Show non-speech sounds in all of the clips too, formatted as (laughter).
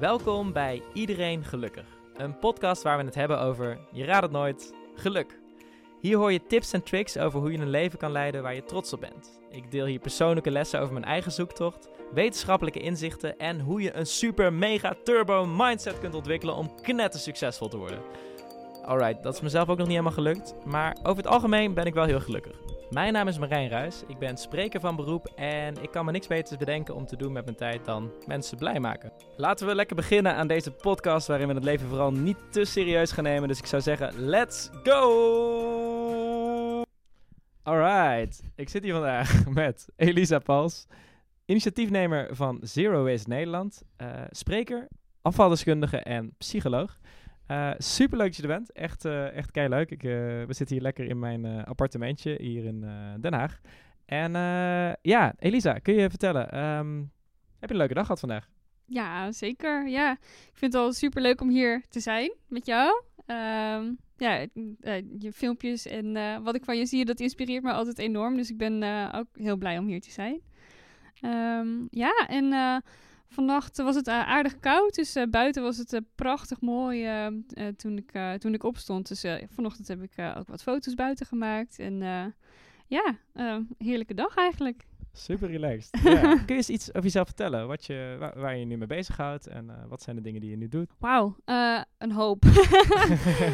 Welkom bij Iedereen Gelukkig. Een podcast waar we het hebben over, je raadt het nooit, geluk. Hier hoor je tips en tricks over hoe je een leven kan leiden waar je trots op bent. Ik deel hier persoonlijke lessen over mijn eigen zoektocht, wetenschappelijke inzichten en hoe je een super mega turbo mindset kunt ontwikkelen om knetter succesvol te worden. Alright, dat is mezelf ook nog niet helemaal gelukt, maar over het algemeen ben ik wel heel gelukkig. Mijn naam is Marijn Ruis, ik ben spreker van beroep en ik kan me niks beters bedenken om te doen met mijn tijd dan mensen blij maken. Laten we lekker beginnen aan deze podcast waarin we het leven vooral niet te serieus gaan nemen, dus ik zou zeggen, let's go! Alright, ik zit hier vandaag (laughs) met Elisa Pals, initiatiefnemer van Zero Waste Nederland, uh, spreker, afvaldeskundige en psycholoog. Uh, super leuk dat je er bent. Echt, uh, echt kei leuk. Ik, uh, we zitten hier lekker in mijn appartementje hier in Den Haag. En ja, Elisa, kun je vertellen, um, heb je een leuke dag gehad vandaag? Ja, zeker. Ja, ik vind het al super leuk om hier te zijn met jou. Um, ja, je filmpjes en wat ik van je zie, dat inspireert me altijd enorm. Dus ik ben ook heel blij om hier te zijn. Um, ja, en Vannacht was het eh, aardig koud, dus uh, buiten was het uh, prachtig mooi toen, ik, toen ik opstond. Dus vanochtend heb ik ook wat foto's buiten gemaakt. En ja, heerlijke dag eigenlijk. Super relaxed. (laughs) ja. Kun je eens iets over jezelf vertellen? Wat je, waar, waar je nu mee bezighoudt en wat zijn de dingen die je nu doet? Wauw, een hoop. (laughs)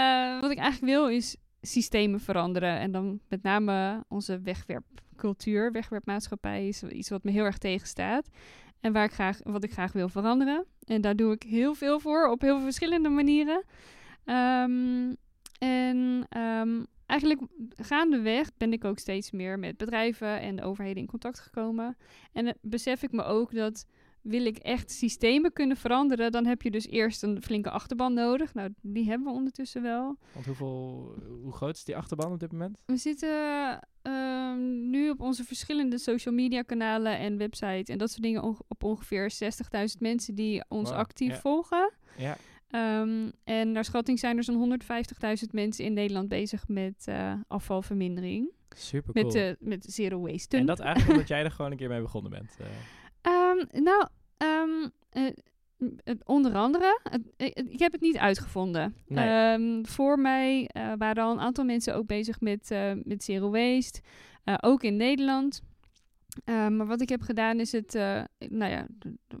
(laughs) wat ik eigenlijk wil is systemen veranderen. En dan met name onze wegwerpcultuur, wegwerpmaatschappij is iets wat me heel erg tegenstaat. En waar ik graag, wat ik graag wil veranderen. En daar doe ik heel veel voor op heel veel verschillende manieren. Um, en um, eigenlijk gaandeweg ben ik ook steeds meer met bedrijven en de overheden in contact gekomen. En besef ik me ook dat wil ik echt systemen kunnen veranderen, dan heb je dus eerst een flinke achterban nodig. Nou, die hebben we ondertussen wel. Want hoeveel, hoe groot is die achterban op dit moment? We zitten uh, nu op onze verschillende social media kanalen en website en dat soort dingen op ongeveer 60.000 mensen die ons actief volgen. Ja. Um, en naar schatting zijn er zo'n 150.000 mensen in Nederland bezig met uh, afvalvermindering. Super cool. Met, uh, met zero waste. En dat eigenlijk omdat jij er gewoon een keer mee begonnen bent. Uh. Um, (laughs) nou, um, uh, onder andere, ik heb het niet uitgevonden. Nee. Um, voor mij uh, waren al een aantal mensen ook bezig met, uh, met zero waste, ook in Nederland. maar wat ik heb gedaan is het, nou ja,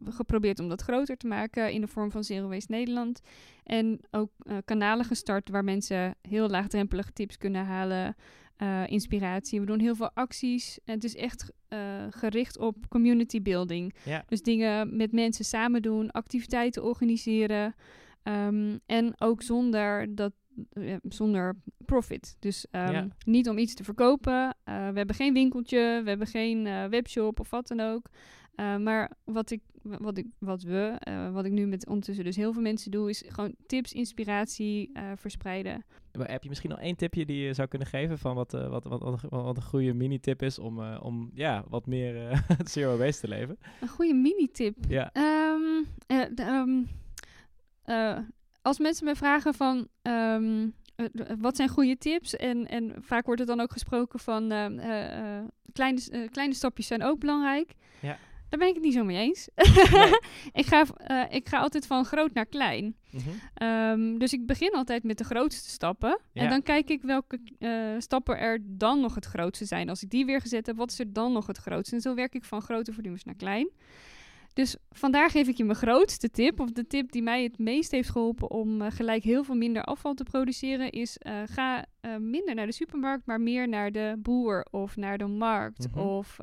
geprobeerd om dat groter te maken in de vorm van Zero Waste Nederland. En ook kanalen gestart waar mensen heel laagdrempelige tips kunnen halen uh, inspiratie. We doen heel veel acties. Het is echt uh, gericht op community building. Ja. Dus dingen met mensen samen doen, activiteiten organiseren. Um, en ook zonder dat. Uh, zonder profit. Dus um, ja. niet om iets te verkopen. we hebben geen winkeltje, we hebben geen webshop of wat dan ook. Maar wat ik wat, ik, wat we, uh, wat ik nu met ondertussen dus heel veel mensen doe, is gewoon tips, inspiratie uh, verspreiden. Maar heb je misschien nog één tipje die je zou kunnen geven van wat, wat, wat, wat, wat, een goede mini-tip is om, om ja, wat meer (laughs) zero waste te leven? Een goede mini-tip? Ja. Um, um, als mensen me vragen van um, wat zijn goede tips? En, en vaak wordt er dan ook gesproken van kleine, kleine stapjes zijn ook belangrijk. Ja. Daar ben ik het niet zo mee eens. Nee. (laughs) ik, ga, uh, ik ga altijd van groot naar klein. Mm -hmm. um, dus ik begin altijd met de grootste stappen. Ja. En dan kijk ik welke uh, stappen er dan nog het grootste zijn. Als ik die weer gezet heb, wat is er dan nog het grootste? En zo werk ik van grote volumes naar klein. Dus vandaar geef ik je mijn grootste tip, of de tip die mij het meest heeft geholpen om uh, gelijk heel veel minder afval te produceren, is uh, ga uh, minder naar de supermarkt, maar meer naar de boer of naar de markt mm -hmm. of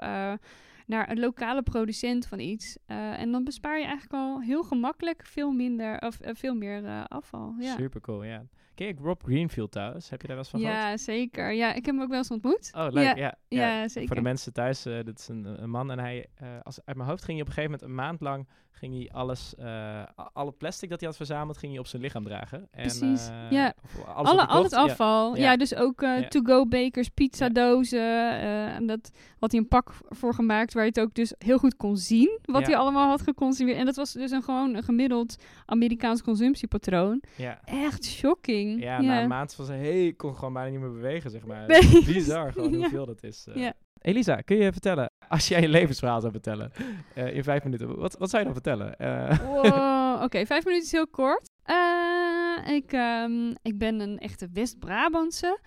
naar een lokale producent van iets. Uh, en dan bespaar je eigenlijk al heel gemakkelijk veel minder of uh, veel meer uh, afval. Ja. Super cool, ja. Ken ik Rob Greenfield thuis? Heb je daar wel eens van ja, gehoord? Ja, zeker. Ja, ik heb hem ook wel eens ontmoet. Oh, leuk. Ja, ja, ja. ja zeker. Voor de mensen thuis, uh, dit is een, een man en hij, uh, als, uit mijn hoofd ging hij op een gegeven moment een maand lang ging hij alles, uh, al het plastic dat hij had verzameld, ging hij op zijn lichaam dragen. En, Precies, ja. Alles Alle, al het afval. Ja, dus ook to-go bakers, pizzadozen. en dat had hij een pak voor gemaakt waar je het ook dus heel goed kon zien wat hij allemaal had geconsumeerd. En dat was dus een gewoon een gemiddeld Amerikaans consumptiepatroon. Ja. Echt shocking. Ja, na een maand van zijn hey, kon gewoon bijna niet meer bewegen, zeg maar. Nee. (laughs) Bizar gewoon (laughs) hoeveel dat is. Uh. Ja. Elisa, kun je vertellen, als jij je levensverhaal zou vertellen uh, (laughs) in vijf minuten, wat, wat zou je dan vertellen? Uh. Wow. Nou, oké, vijf minuten is heel kort. Uh, ik, um, ik ben een echte West-Brabantse.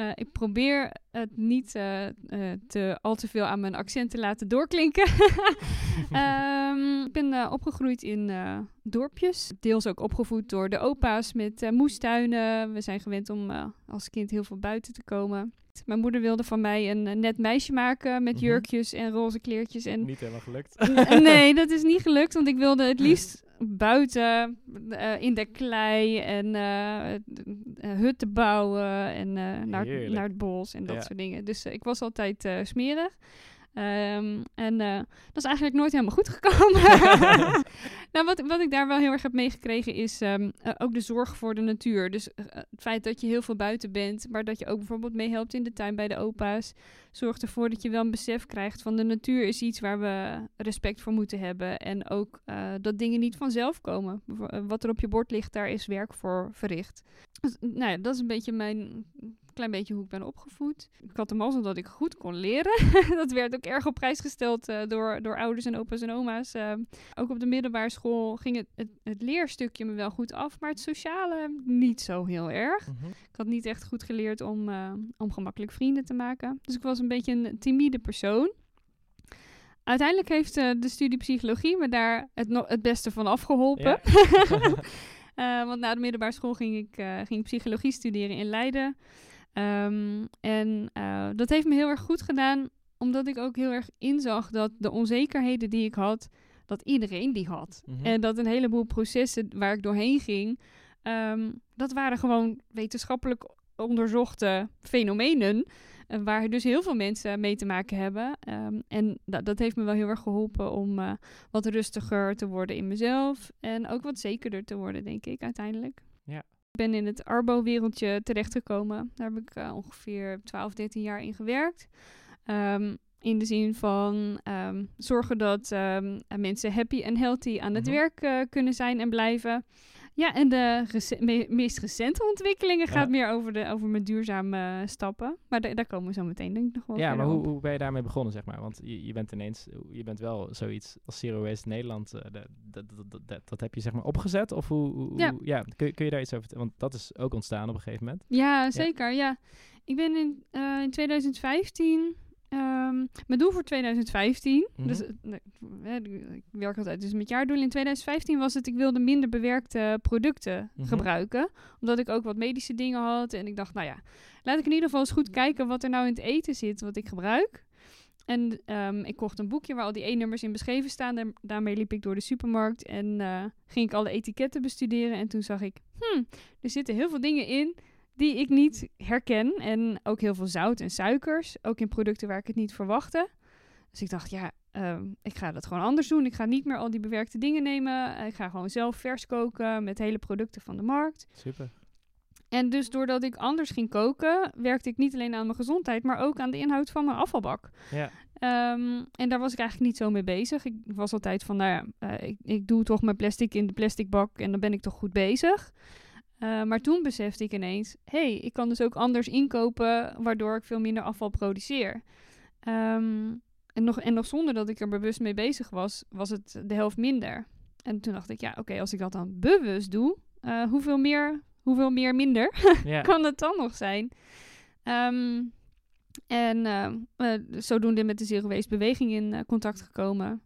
Uh, ik probeer het niet uh, te, al te veel aan mijn accent te laten doorklinken. um, (laughs) ik ben opgegroeid in dorpjes. Deels ook opgevoed door de opa's met moestuinen. We zijn gewend om als kind heel veel buiten te komen. Mijn moeder wilde van mij een, net meisje maken met mhm. jurkjes en roze kleertjes. En niet helemaal gelukt. nee, (laughs) dat is niet gelukt, want ik wilde het liefst buiten uh, in de klei en uh, hutten bouwen en naar, naar het bos en dat soort dingen. Dus ik was altijd smerig. Um, en uh, dat is eigenlijk nooit helemaal goed gekomen. (laughs) nou, wat, wat ik daar wel heel erg heb meegekregen is um, uh, ook de zorg voor de natuur. Dus uh, het feit dat je heel veel buiten bent, maar dat je ook bijvoorbeeld meehelpt in de tuin bij de opa's, zorgt ervoor dat je wel een besef krijgt van de natuur is iets waar we respect voor moeten hebben. En ook dat dingen niet vanzelf komen. Wat er op je bord ligt, daar is werk voor verricht. Dus, nou ja, dat is een beetje mijn klein beetje hoe ik ben opgevoed. Ik had de mazzel dat ik goed kon leren. (laughs) dat werd ook erg op prijs gesteld uh, door, door ouders en opa's en oma's. Uh, ook op de middelbare school ging het, het, het, leerstukje me wel goed af, maar het sociale niet zo heel erg. Mhm. Ik had niet echt goed geleerd om, uh, om gemakkelijk vrienden te maken. Dus ik was een beetje een timide persoon. Uiteindelijk heeft de studie psychologie me daar het, no het beste van afgeholpen. Ja. (laughs) want na de middelbare school ging ik, ging ik psychologie studeren in Leiden. Um, en uh, dat heeft me heel erg goed gedaan, omdat ik ook heel erg inzag dat de onzekerheden die ik had, dat iedereen die had. Mhm. En dat een heleboel processen waar ik doorheen ging, um, dat waren gewoon wetenschappelijk onderzochte fenomenen. Uh, waar dus heel veel mensen mee te maken hebben. Um, en dat, dat heeft me wel heel erg geholpen om uh, wat rustiger te worden in mezelf. En ook wat zekerder te worden, denk ik, uiteindelijk. Ja, ben in het Arbo-wereldje terechtgekomen. Daar heb ik uh, ongeveer 12, 13 jaar in gewerkt. Um, in de zin van um, zorgen dat mensen happy en healthy aan het mm -hmm. werk uh, kunnen zijn en blijven. Ja, en de rec me meest recente ontwikkelingen ja. gaat meer over, de, over mijn duurzame stappen. Maar daar komen we zo meteen denk ik nog wel Ja, maar hoe, hoe ben je daarmee begonnen, zeg maar? Want je, je bent ineens, je bent wel zoiets als Zero Waste Nederland, uh, dat, dat, dat, dat, dat heb je zeg maar opgezet? Of hoe, hoe ja. ja, kun, kun je daar iets over Want dat is ook ontstaan op een gegeven moment. Ja, zeker, ja. ja. Ik ben in, uh, in 2015 Um, mijn doel voor 2015, mm -hmm. dus uh, ik werk altijd dus met jaardoel. In 2015 was het, ik wilde minder bewerkte producten mm -hmm. gebruiken. Omdat ik ook wat medische dingen had. En ik dacht, nou ja, laat ik in ieder geval eens goed kijken wat er nou in het eten zit wat ik gebruik. En um, ik kocht een boekje waar al die E-nummers in beschreven staan. En daarmee liep ik door de supermarkt en uh, ging ik alle etiketten bestuderen. En toen zag ik, hmm, er zitten heel veel dingen in die ik niet herken. En ook heel veel zout en suikers, ook in producten waar ik het niet verwachtte. Dus ik dacht, ja, uh, ik ga dat gewoon anders doen. Ik ga niet meer al die bewerkte dingen nemen. Ik ga gewoon zelf vers koken met hele producten van de markt. Super. En dus doordat ik anders ging koken, werkte ik niet alleen aan mijn gezondheid, maar ook aan de inhoud van mijn afvalbak. Ja. Um, en daar was ik eigenlijk niet zo mee bezig. Ik was altijd van, nou ja, uh, ik, ik doe toch mijn plastic in de plastic bak en dan ben ik toch goed bezig. Uh, maar toen besefte ik ineens, hey, ik kan dus ook anders inkopen, waardoor ik veel minder afval produceer. Um, en, nog, en nog zonder dat ik er bewust mee bezig was, was het de helft minder. En toen dacht ik, ja, oké, okay, als ik dat dan bewust doe, uh, hoeveel, meer, hoeveel meer minder (laughs) yeah. kan het dan nog zijn? Um, en uh, zodoende met de Zero Waste beweging in contact gekomen.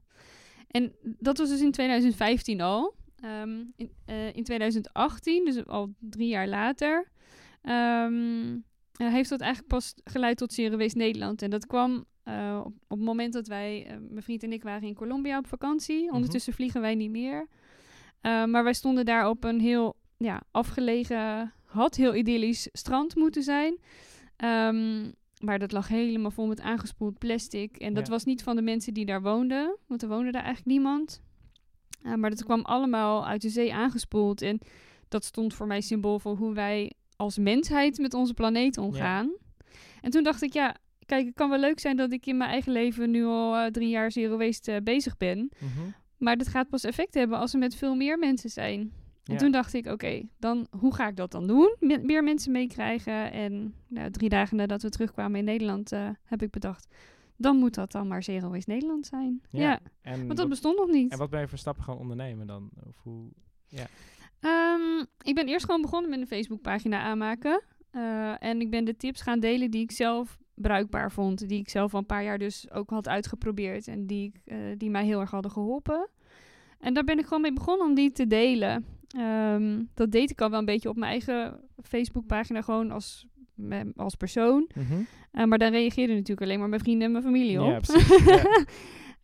En dat was dus in 2015 al. Um, in, uh, in 2018, dus al drie jaar later, um, uh, heeft dat eigenlijk pas geleid tot Waste Nederland. En dat kwam uh, op, op, het moment dat wij, mijn vriend en ik, waren in Colombia op vakantie. Mm -hmm. Ondertussen vliegen wij niet meer. maar wij stonden daar op een heel ja, afgelegen, had heel idyllisch strand moeten zijn. Um, maar dat lag helemaal vol met aangespoeld plastic. En dat ja. was niet van de mensen die daar woonden, want er woonde daar eigenlijk niemand. Uh, maar dat kwam allemaal uit de zee aangespoeld. En dat stond voor mij symbool voor hoe wij als mensheid met onze planeet omgaan. Ja. En toen dacht ik, ja, kijk, het kan wel leuk zijn dat ik in mijn eigen leven nu al uh, drie jaar zero waste uh, bezig ben. Mm -hmm. Maar dat gaat pas effect hebben als er met veel meer mensen zijn. En ja. toen dacht ik, oké, okay, dan hoe ga ik dat dan doen? Me meer mensen meekrijgen. En nou, drie dagen nadat we terugkwamen in Nederland, heb ik bedacht, dan moet dat dan maar Zero Waste Nederland zijn. Ja, En, want dat bestond nog niet. en wat ben je voor stappen gaan ondernemen dan? Of hoe... Ehm, ik ben eerst gewoon begonnen met een Facebookpagina aanmaken. Eh, en ik ben de tips gaan delen die ik zelf bruikbaar vond. Die ik zelf al een paar jaar dus ook had uitgeprobeerd. En die, ik, eh, die mij heel erg hadden geholpen. En daar ben ik gewoon mee begonnen om die te delen. Ehm, dat deed ik al wel een beetje op mijn eigen Facebookpagina. Gewoon als, als persoon. Mhm. Eh, maar daar reageerden natuurlijk alleen maar mijn vrienden en mijn familie op. (laughs) Ja.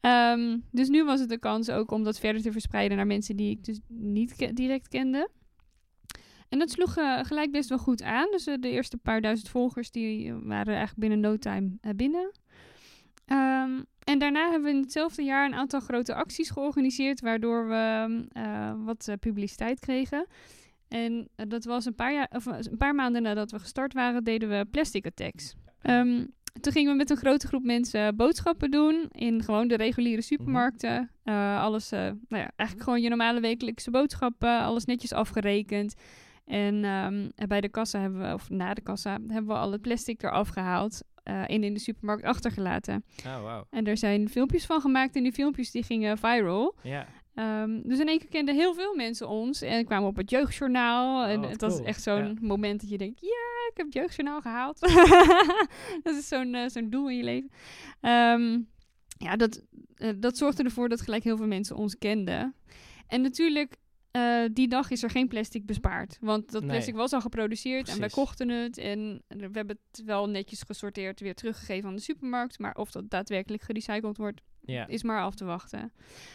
Ehm, dus nu was het de kans ook om dat verder te verspreiden naar mensen die ik dus niet ke- direct kende. En dat sloeg eh, gelijk best wel goed aan. Dus eh, de eerste paar duizend volgers die waren eigenlijk binnen no time binnen. Ehm, en daarna hebben we in hetzelfde jaar een aantal grote acties georganiseerd, waardoor we eh, wat publiciteit kregen. En eh, dat was een paar, jaar, of, eh, een paar maanden nadat we gestart waren, deden we plastic attacks. Ehm, toen gingen we met een grote groep mensen boodschappen doen in gewoon de reguliere supermarkten. Eh, alles, eh, nou ja, eigenlijk gewoon je normale wekelijkse boodschappen, alles netjes afgerekend. En ehm, bij de kassa hebben we, of na de kassa, hebben we al het plastic eraf gehaald eh, en in de supermarkt achtergelaten. Oh, wauw. En er zijn filmpjes van gemaakt en die filmpjes die gingen viral. Ja. Ehm, dus in één keer kenden heel veel mensen ons en kwamen op het jeugdjournaal. en wat het was echt zo'n Ja. moment dat je denkt, ja, ik heb het jeugdjournaal gehaald. (laughs) dat is zo'n eh, zo'n doel in je leven. Ehm, ja, dat, eh, dat zorgde ervoor dat gelijk heel veel mensen ons kenden. En natuurlijk, eh, die dag is er geen plastic bespaard. Want dat Nee. plastic was al geproduceerd en wij kochten het. En we hebben het wel netjes gesorteerd weer teruggegeven aan de supermarkt. Maar of dat daadwerkelijk gerecycled wordt, Ja. is maar af te wachten.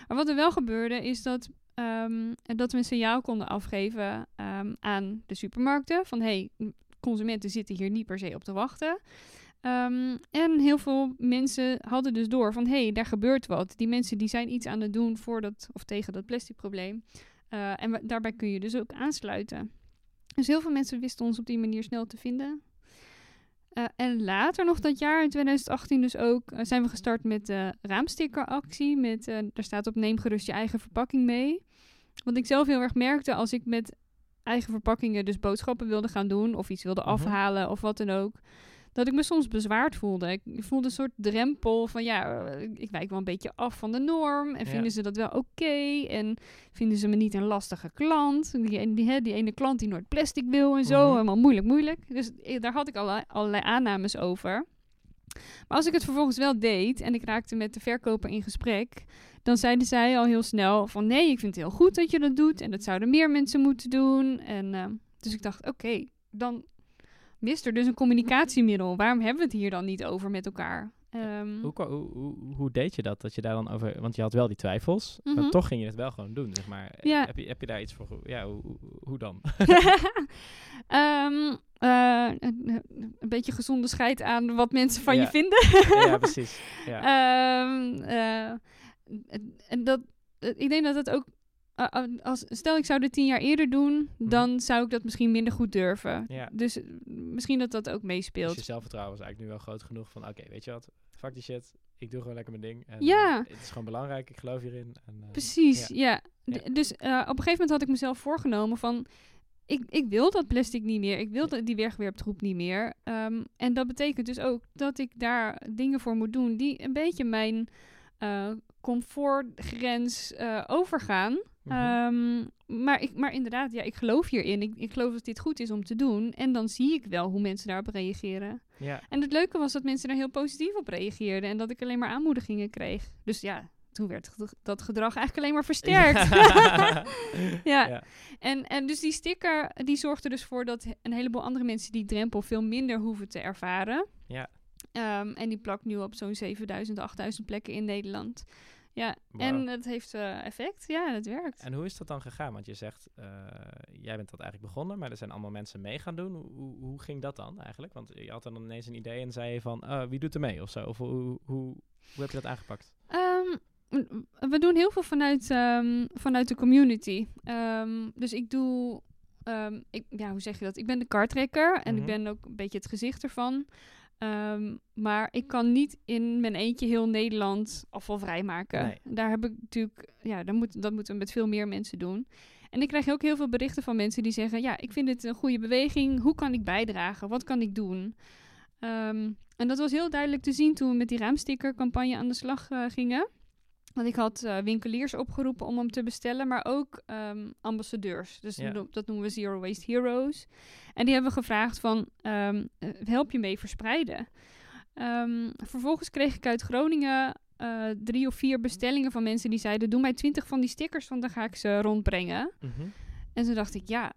Maar wat er wel gebeurde, is dat, ehm, dat we een signaal konden afgeven ehm, aan de supermarkten. Van hey, consumenten zitten hier niet per se op te wachten. Ehm, en heel veel mensen hadden dus door van hé, hey, daar gebeurt wat. Die mensen die zijn iets aan het doen voor dat, of tegen dat plastic probleem. Eh, en daarbij kun je dus ook aansluiten. Dus heel veel mensen wisten ons op die manier snel te vinden. Eh, en later nog dat jaar, in 2018 dus ook, eh, zijn we gestart met de raamstickeractie. Met, eh daar staat op neem gerust je eigen verpakking mee. Wat ik zelf heel erg merkte als ik met eigen verpakkingen dus boodschappen wilde gaan doen. Of iets wilde Mhm. afhalen of wat dan ook. Dat ik me soms bezwaard voelde. Ik voelde een soort drempel van ja, eh, ik wijk wel een beetje af van de norm. En Ja. vinden ze dat wel oké? En vinden ze me niet een lastige klant? Die, die, die ene klant die nooit plastic wil en zo. Mhm. Helemaal moeilijk, moeilijk. Dus daar had ik allerlei, allerlei aannames over. Maar als ik het vervolgens wel deed en ik raakte met de verkoper in gesprek, dan zeiden zij al heel snel van nee, ik vind het heel goed dat je dat doet en dat zouden meer mensen moeten doen. En eh, dus ik dacht, oké, dan mist er dus een communicatiemiddel. Waarom hebben we het hier dan niet over met elkaar? Ehm, Hoe, hoe, hoe, hoe deed je dat? Dat je daar dan over... Want je had wel die twijfels, Mhm. maar toch ging je het wel gewoon doen, zeg maar. Ja. Heb, je, heb je daar iets voor... Ja, hoe, dan? (laughs) (laughs) Ehm, eh, een, een beetje gezonde scheid aan wat mensen van je vinden. ja, precies. (laughs) Ja. Ehm, eh, en dat, ik denk dat het ook. Eh, eh, als, stel, ik zou dit tien jaar eerder doen, Mhm. dan zou ik dat misschien minder goed durven. ja. Dus eh, misschien dat dat ook Dus meespeelt. je zelfvertrouwen was eigenlijk nu wel groot genoeg van... Oké, weet je wat? Fuck die shit. Ik doe gewoon lekker mijn ding. En, Ja. eh, het is gewoon belangrijk. Ik geloof hierin. En, eh, Precies, ja. ja. Ja. D- Dus op een gegeven moment had ik mezelf voorgenomen van... Ik, ik wil dat plastic niet meer. Ik wil dat- die wegwerptroep niet meer. Ehm, en dat betekent dus ook dat ik daar dingen voor moet doen... die een beetje mijn comfortgrens overgaan. Mhm. Ehm, maar, ik, maar inderdaad, ja, ik geloof hierin. Ik, ik geloof dat dit goed is om te doen. En dan zie ik wel hoe mensen daarop reageren. ja. En het leuke was dat mensen daar heel positief op reageerden. En dat ik alleen maar aanmoedigingen kreeg. Dus ja, toen werd dat gedrag eigenlijk alleen maar versterkt. (laughs) Ja. ja. En, en dus die sticker, die zorgt er dus voor dat een heleboel andere mensen die drempel veel minder hoeven te ervaren. Ja. Ehm, en die plakt nu op zo'n 7000, 8000 plekken in Nederland. Ja, en het heeft eh, effect. Ja, het werkt. En hoe is dat dan gegaan? Want je zegt, eh, jij bent dat eigenlijk begonnen, maar er zijn allemaal mensen mee gaan doen. Hoe, hoe, ging dat dan eigenlijk? Want je had dan ineens een idee en zei je van, eh, wie doet er mee of zo? Of hoe, hoe, hoe heb je dat aangepakt? Ehm, we doen heel veel vanuit, ehm, vanuit de community. Ehm, dus ik doe, ik, ja, hoe zeg je dat? Ik ben de kartrekker en Mhm. ik ben ook een beetje het gezicht ervan. Ehm, maar ik kan niet in mijn eentje heel Nederland afval vrijmaken. Nee. Daar heb ik natuurlijk, ja, dat, moet, dat moeten we met veel meer mensen doen. En ik krijg ook heel veel berichten van mensen die zeggen: Ja, ik vind dit een goede beweging. Hoe kan ik bijdragen? Wat kan ik doen? Ehm, en dat was heel duidelijk te zien toen we met die raamstickercampagne aan de slag eh, gingen. Want ik had eh, winkeliers opgeroepen om hem te bestellen, maar ook ehm, ambassadeurs. Dus dat- noemen we Zero Waste Heroes. En die hebben gevraagd van, ehm, eh, help je mee verspreiden? Ehm, vervolgens kreeg ik uit Groningen eh, drie of vier bestellingen van mensen die zeiden... doe mij twintig van die stickers, want dan ga ik ze rondbrengen. Mhm. En toen dacht ik, ja,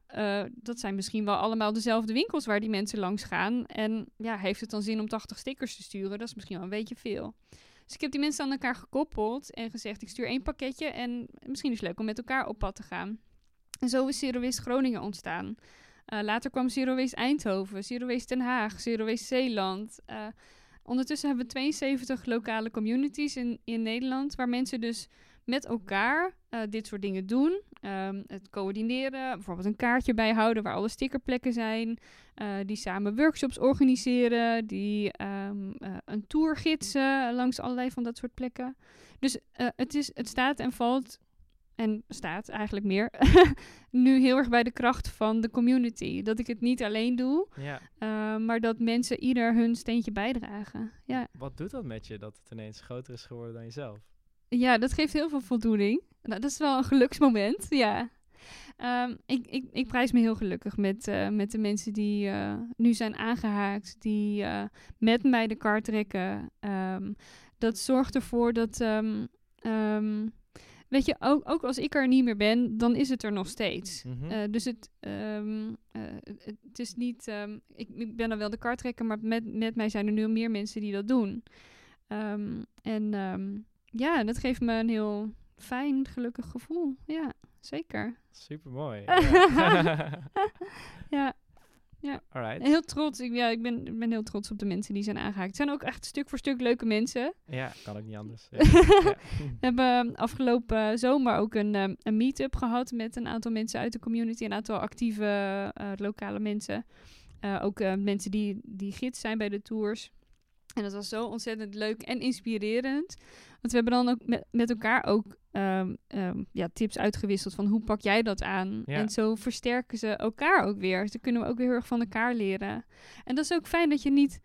dat zijn misschien wel allemaal dezelfde winkels waar die mensen langs gaan. En ja, heeft het dan zin om 80 stickers te sturen? Dat is misschien wel een beetje veel. Dus ik heb die mensen aan elkaar gekoppeld en gezegd, ik stuur één pakketje en misschien is het leuk om met elkaar op pad te gaan. En zo is Zero Waste Groningen ontstaan. Eh, later kwam Zero Waste Eindhoven, Zero Waste Den Haag, Zero Waste Zeeland. Eh, ondertussen hebben we 72 lokale communities in, in Nederland, waar mensen dus met elkaar eh, dit soort dingen doen. Ehm, het coördineren, bijvoorbeeld een kaartje bijhouden waar alle stickerplekken zijn. eh, die samen workshops organiseren, die ehm, eh, een tour gidsen langs allerlei van dat soort plekken. Dus het, is, het staat en valt, en staat eigenlijk meer, (laughs) nu heel erg bij de kracht van de community. Dat ik het niet alleen doe, Ja. maar dat mensen ieder hun steentje bijdragen. Ja. Wat doet dat met je dat het ineens groter is geworden dan jezelf? Ja, dat geeft heel veel voldoening. Nou, dat is wel een geluksmoment, ja. Ehm, ik, ik, ik prijs me heel gelukkig met, eh, met de mensen die eh, nu zijn aangehaakt, die eh, met mij de kar trekken. Ehm, dat zorgt ervoor dat, ehm, weet je, ook, ook als ik er niet meer ben, dan is het er nog steeds. Mhm. Eh, dus het, het is niet, ik, ik ben dan wel de kartrekker, maar met, met mij zijn er nu meer mensen die dat doen. En ja, dat geeft me een heel fijn, gelukkig gevoel. Ja, zeker. Super mooi. (laughs) (laughs) Ja, Alright. heel trots. Ik, ja, ik, ben, ik ben heel trots op de mensen die zijn aangehaakt. Het zijn ook echt stuk voor stuk leuke mensen. Ja, kan ook niet anders. (laughs) Ja. We Ja. hebben afgelopen zomer ook een, ehm, een meet-up gehad met een aantal mensen uit de community. Een aantal actieve eh, lokale mensen. Eh, ook eh, mensen die, die gids zijn bij de tours. En dat was zo ontzettend leuk en inspirerend. Want we hebben dan ook met, met elkaar ook ehm, ehm, ja, tips uitgewisseld van hoe pak jij dat aan? Ja. En zo versterken ze elkaar ook weer. Dus dan kunnen we ook weer heel erg van elkaar leren. En dat is ook fijn dat je niet...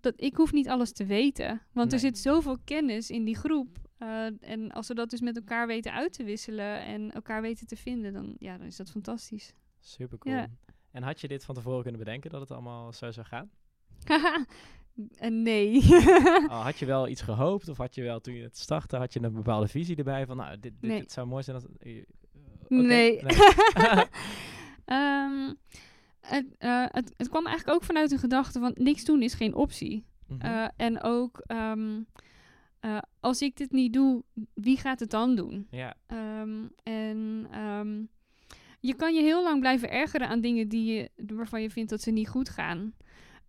Dat, ik hoef niet alles te weten. Want er zit zoveel kennis in die groep. Eh, en als we dat dus met elkaar weten uit te wisselen en elkaar weten te vinden, dan, ja, dan is dat fantastisch. Super cool. Ja. En had je dit van tevoren kunnen bedenken dat het allemaal zo zou gaan? (laughs) Eh, nee. (laughs) Oh, had je wel iets gehoopt of had je wel toen je het startte, had je een bepaalde visie erbij van nou, dit, dit, Nee. dit zou mooi zijn als... eh, oké, Nee. (laughs) Ehm, het, eh, het, het kwam eigenlijk ook vanuit de gedachte van niks doen is geen optie. Mhm. Eh, en ook ehm, eh, als ik dit niet doe, wie gaat het dan doen? ja, Ehm, en je kan je heel lang blijven ergeren aan dingen die je, waarvan je vindt dat ze niet goed gaan.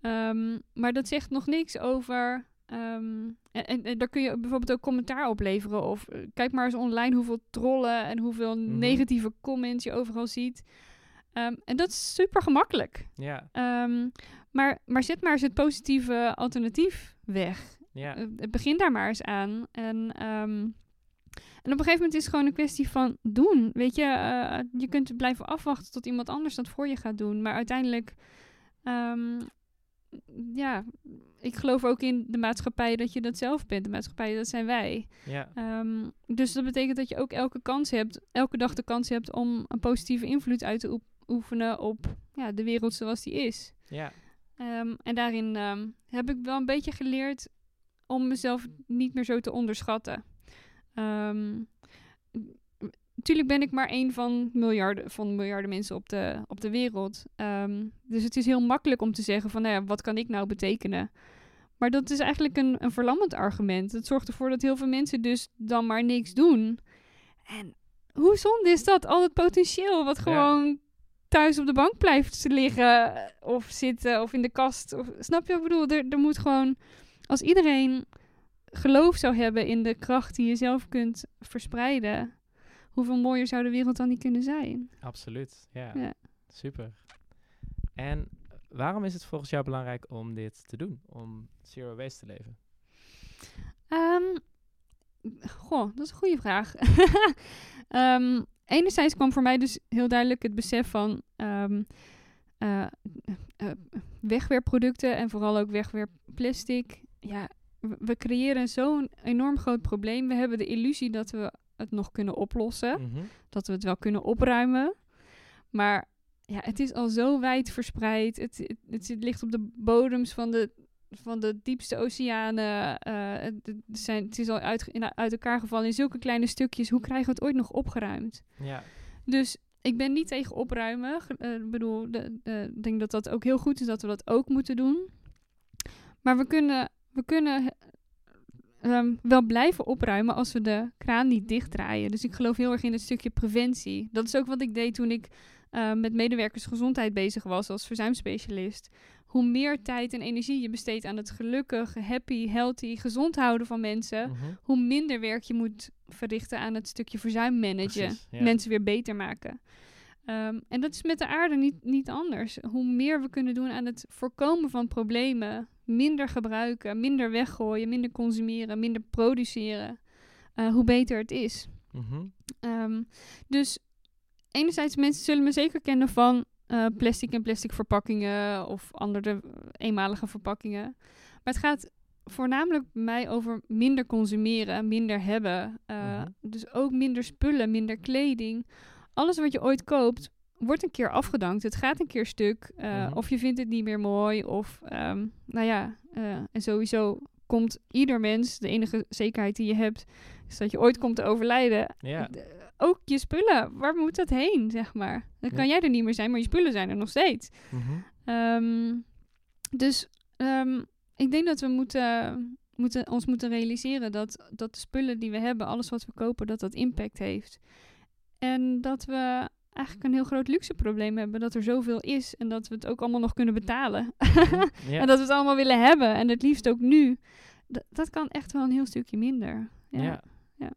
Ehm, maar dat zegt nog niks over. ehm, en, en, en daar kun je bijvoorbeeld ook commentaar op leveren. Of eh, kijk maar eens online hoeveel trollen en hoeveel Mhm. negatieve comments je overal ziet. Ehm, en dat is super gemakkelijk. ja, maar, maar zet maar eens het positieve alternatief weg. ja. Eh, begin daar maar eens aan. En, en op een gegeven moment is het gewoon een kwestie van doen. Weet je, eh, je kunt blijven afwachten tot iemand anders dat voor je gaat doen. Maar uiteindelijk, ja, ik geloof ook in de maatschappij dat je dat zelf bent. De maatschappij, dat zijn wij. ja. Ehm, dus dat betekent dat je ook elke kans hebt, elke dag de kans hebt om een positieve invloed uit te oe- oefenen op ja, de wereld zoals die is. ja. Ehm, en daarin ehm, heb ik wel een beetje geleerd om mezelf niet meer zo te onderschatten. Natuurlijk ben ik maar één van miljarden, van miljarden mensen op de, op de wereld. Ehm, dus het is heel makkelijk om te zeggen van, nou ja, wat kan ik nou betekenen? Maar dat is eigenlijk een, een verlammend argument. Het zorgt ervoor dat heel veel mensen dus dan maar niks doen. En hoe zonde is dat? Al het potentieel wat Ja. gewoon thuis op de bank blijft liggen eh, of zitten of in de kast. Of, snap je wat ik bedoel? Er, er moet gewoon, als iedereen geloof zou hebben in de kracht die je zelf kunt verspreiden, hoeveel mooier zou de wereld dan niet kunnen zijn? Absoluut, ja. Ja. Super. En waarom is het volgens jou belangrijk om dit te doen? Om zero waste te leven? Ehm, goh, dat is een goede vraag. (laughs) Ehm, enerzijds kwam voor mij dus heel duidelijk het besef van... eh, wegwerpproducten en vooral ook wegwerpplastic. Ja, we, we creëren zo'n enorm groot probleem. We hebben de illusie dat we het nog kunnen oplossen, Mhm. dat we het wel kunnen opruimen. Maar ja, het is al zo wijd verspreid. Het, het, het, zit- ligt op de bodems van de, van de diepste oceanen. Eh, het, zijn, het is al uit, in- uit elkaar gevallen in zulke kleine stukjes. Hoe krijgen we het ooit nog opgeruimd? Ja. Dus ik ben niet tegen opruimen. Eh, Ik bedoel, de- de- ik denk dat dat ook heel goed is dat we dat ook moeten doen. Maar we kunnen, we kunnen ehm, wel blijven opruimen als we de kraan niet dichtdraaien. Dus ik geloof heel erg in het stukje preventie. Dat is ook wat ik deed toen ik eh, met medewerkersgezondheid bezig was als verzuimspecialist. Hoe meer tijd en energie je besteedt aan het gelukkig, happy, healthy, gezond houden van mensen, Mhm. hoe minder werk je moet verrichten aan het stukje verzuim managen. Precies, ja. Mensen weer beter maken. Ehm, en dat is met de aarde niet, niet anders. Hoe meer we kunnen doen aan het voorkomen van problemen, minder gebruiken, minder weggooien, minder consumeren, minder produceren, eh, hoe beter het is. Mhm. Ehm, dus enerzijds, mensen zullen me zeker kennen van eh, plastic en plastic verpakkingen of andere eh, eenmalige verpakkingen. Maar het gaat voornamelijk bij mij over minder consumeren, minder hebben. Mhm. Dus ook minder spullen, minder kleding. Alles wat je ooit koopt, wordt een keer afgedankt. Het gaat een keer stuk. eh, Mhm. Of je vindt het niet meer mooi. Of, ehm, nou ja, eh, en sowieso komt ieder mens, de enige zekerheid die je hebt, is dat je ooit komt te overlijden. Ja. D- ook je spullen, waar moet dat heen, zeg maar? Dan kan Ja. jij er niet meer zijn, maar je spullen zijn er nog steeds. Mhm. Ehm, dus ehm, ik denk dat we moeten, moeten, ons moeten realiseren dat, dat de spullen die we hebben, alles wat we kopen, dat dat impact heeft. En dat we eigenlijk een heel groot luxe probleem hebben, dat er zoveel is en dat we het ook allemaal nog kunnen betalen. Mhm. (laughs) Ja. en dat we het allemaal willen hebben en het liefst ook nu. D- dat kan echt wel een heel stukje minder. Ja. Ja. Ja.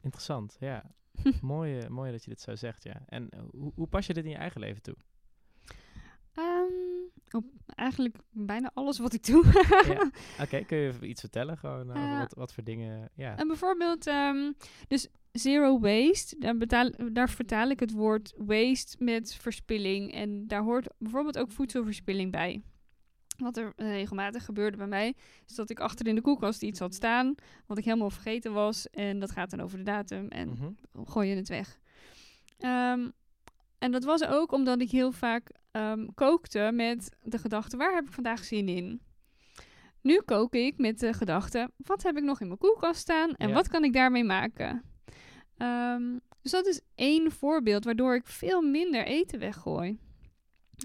Interessant, ja. (laughs) mooi, mooi dat je dit zo zegt, ja. En hoe, hoe pas je dit in je eigen leven toe? Ehm, op eigenlijk bijna alles wat ik doe. ja. (laughs) Oké, kun je even iets vertellen gewoon eh, over wat, wat voor dingen... Ja. En bijvoorbeeld, ehm, dus zero waste, daar, betaal, daar vertaal ik het woord waste met verspilling. En daar hoort bijvoorbeeld ook voedselverspilling bij. Wat er eh, regelmatig gebeurde bij mij, is dat ik achter in de koelkast iets had staan, wat ik helemaal vergeten was. En dat gaat dan over de datum en Mhm. gooi je het weg. Ehm, en dat was ook omdat ik heel vaak ehm, kookte met de gedachte, waar heb ik vandaag zin in? Nu kook ik met de gedachte, wat heb ik nog in mijn koelkast staan en Ja. wat kan ik daarmee maken? Ehm, dus dat is één voorbeeld waardoor ik veel minder eten weggooi.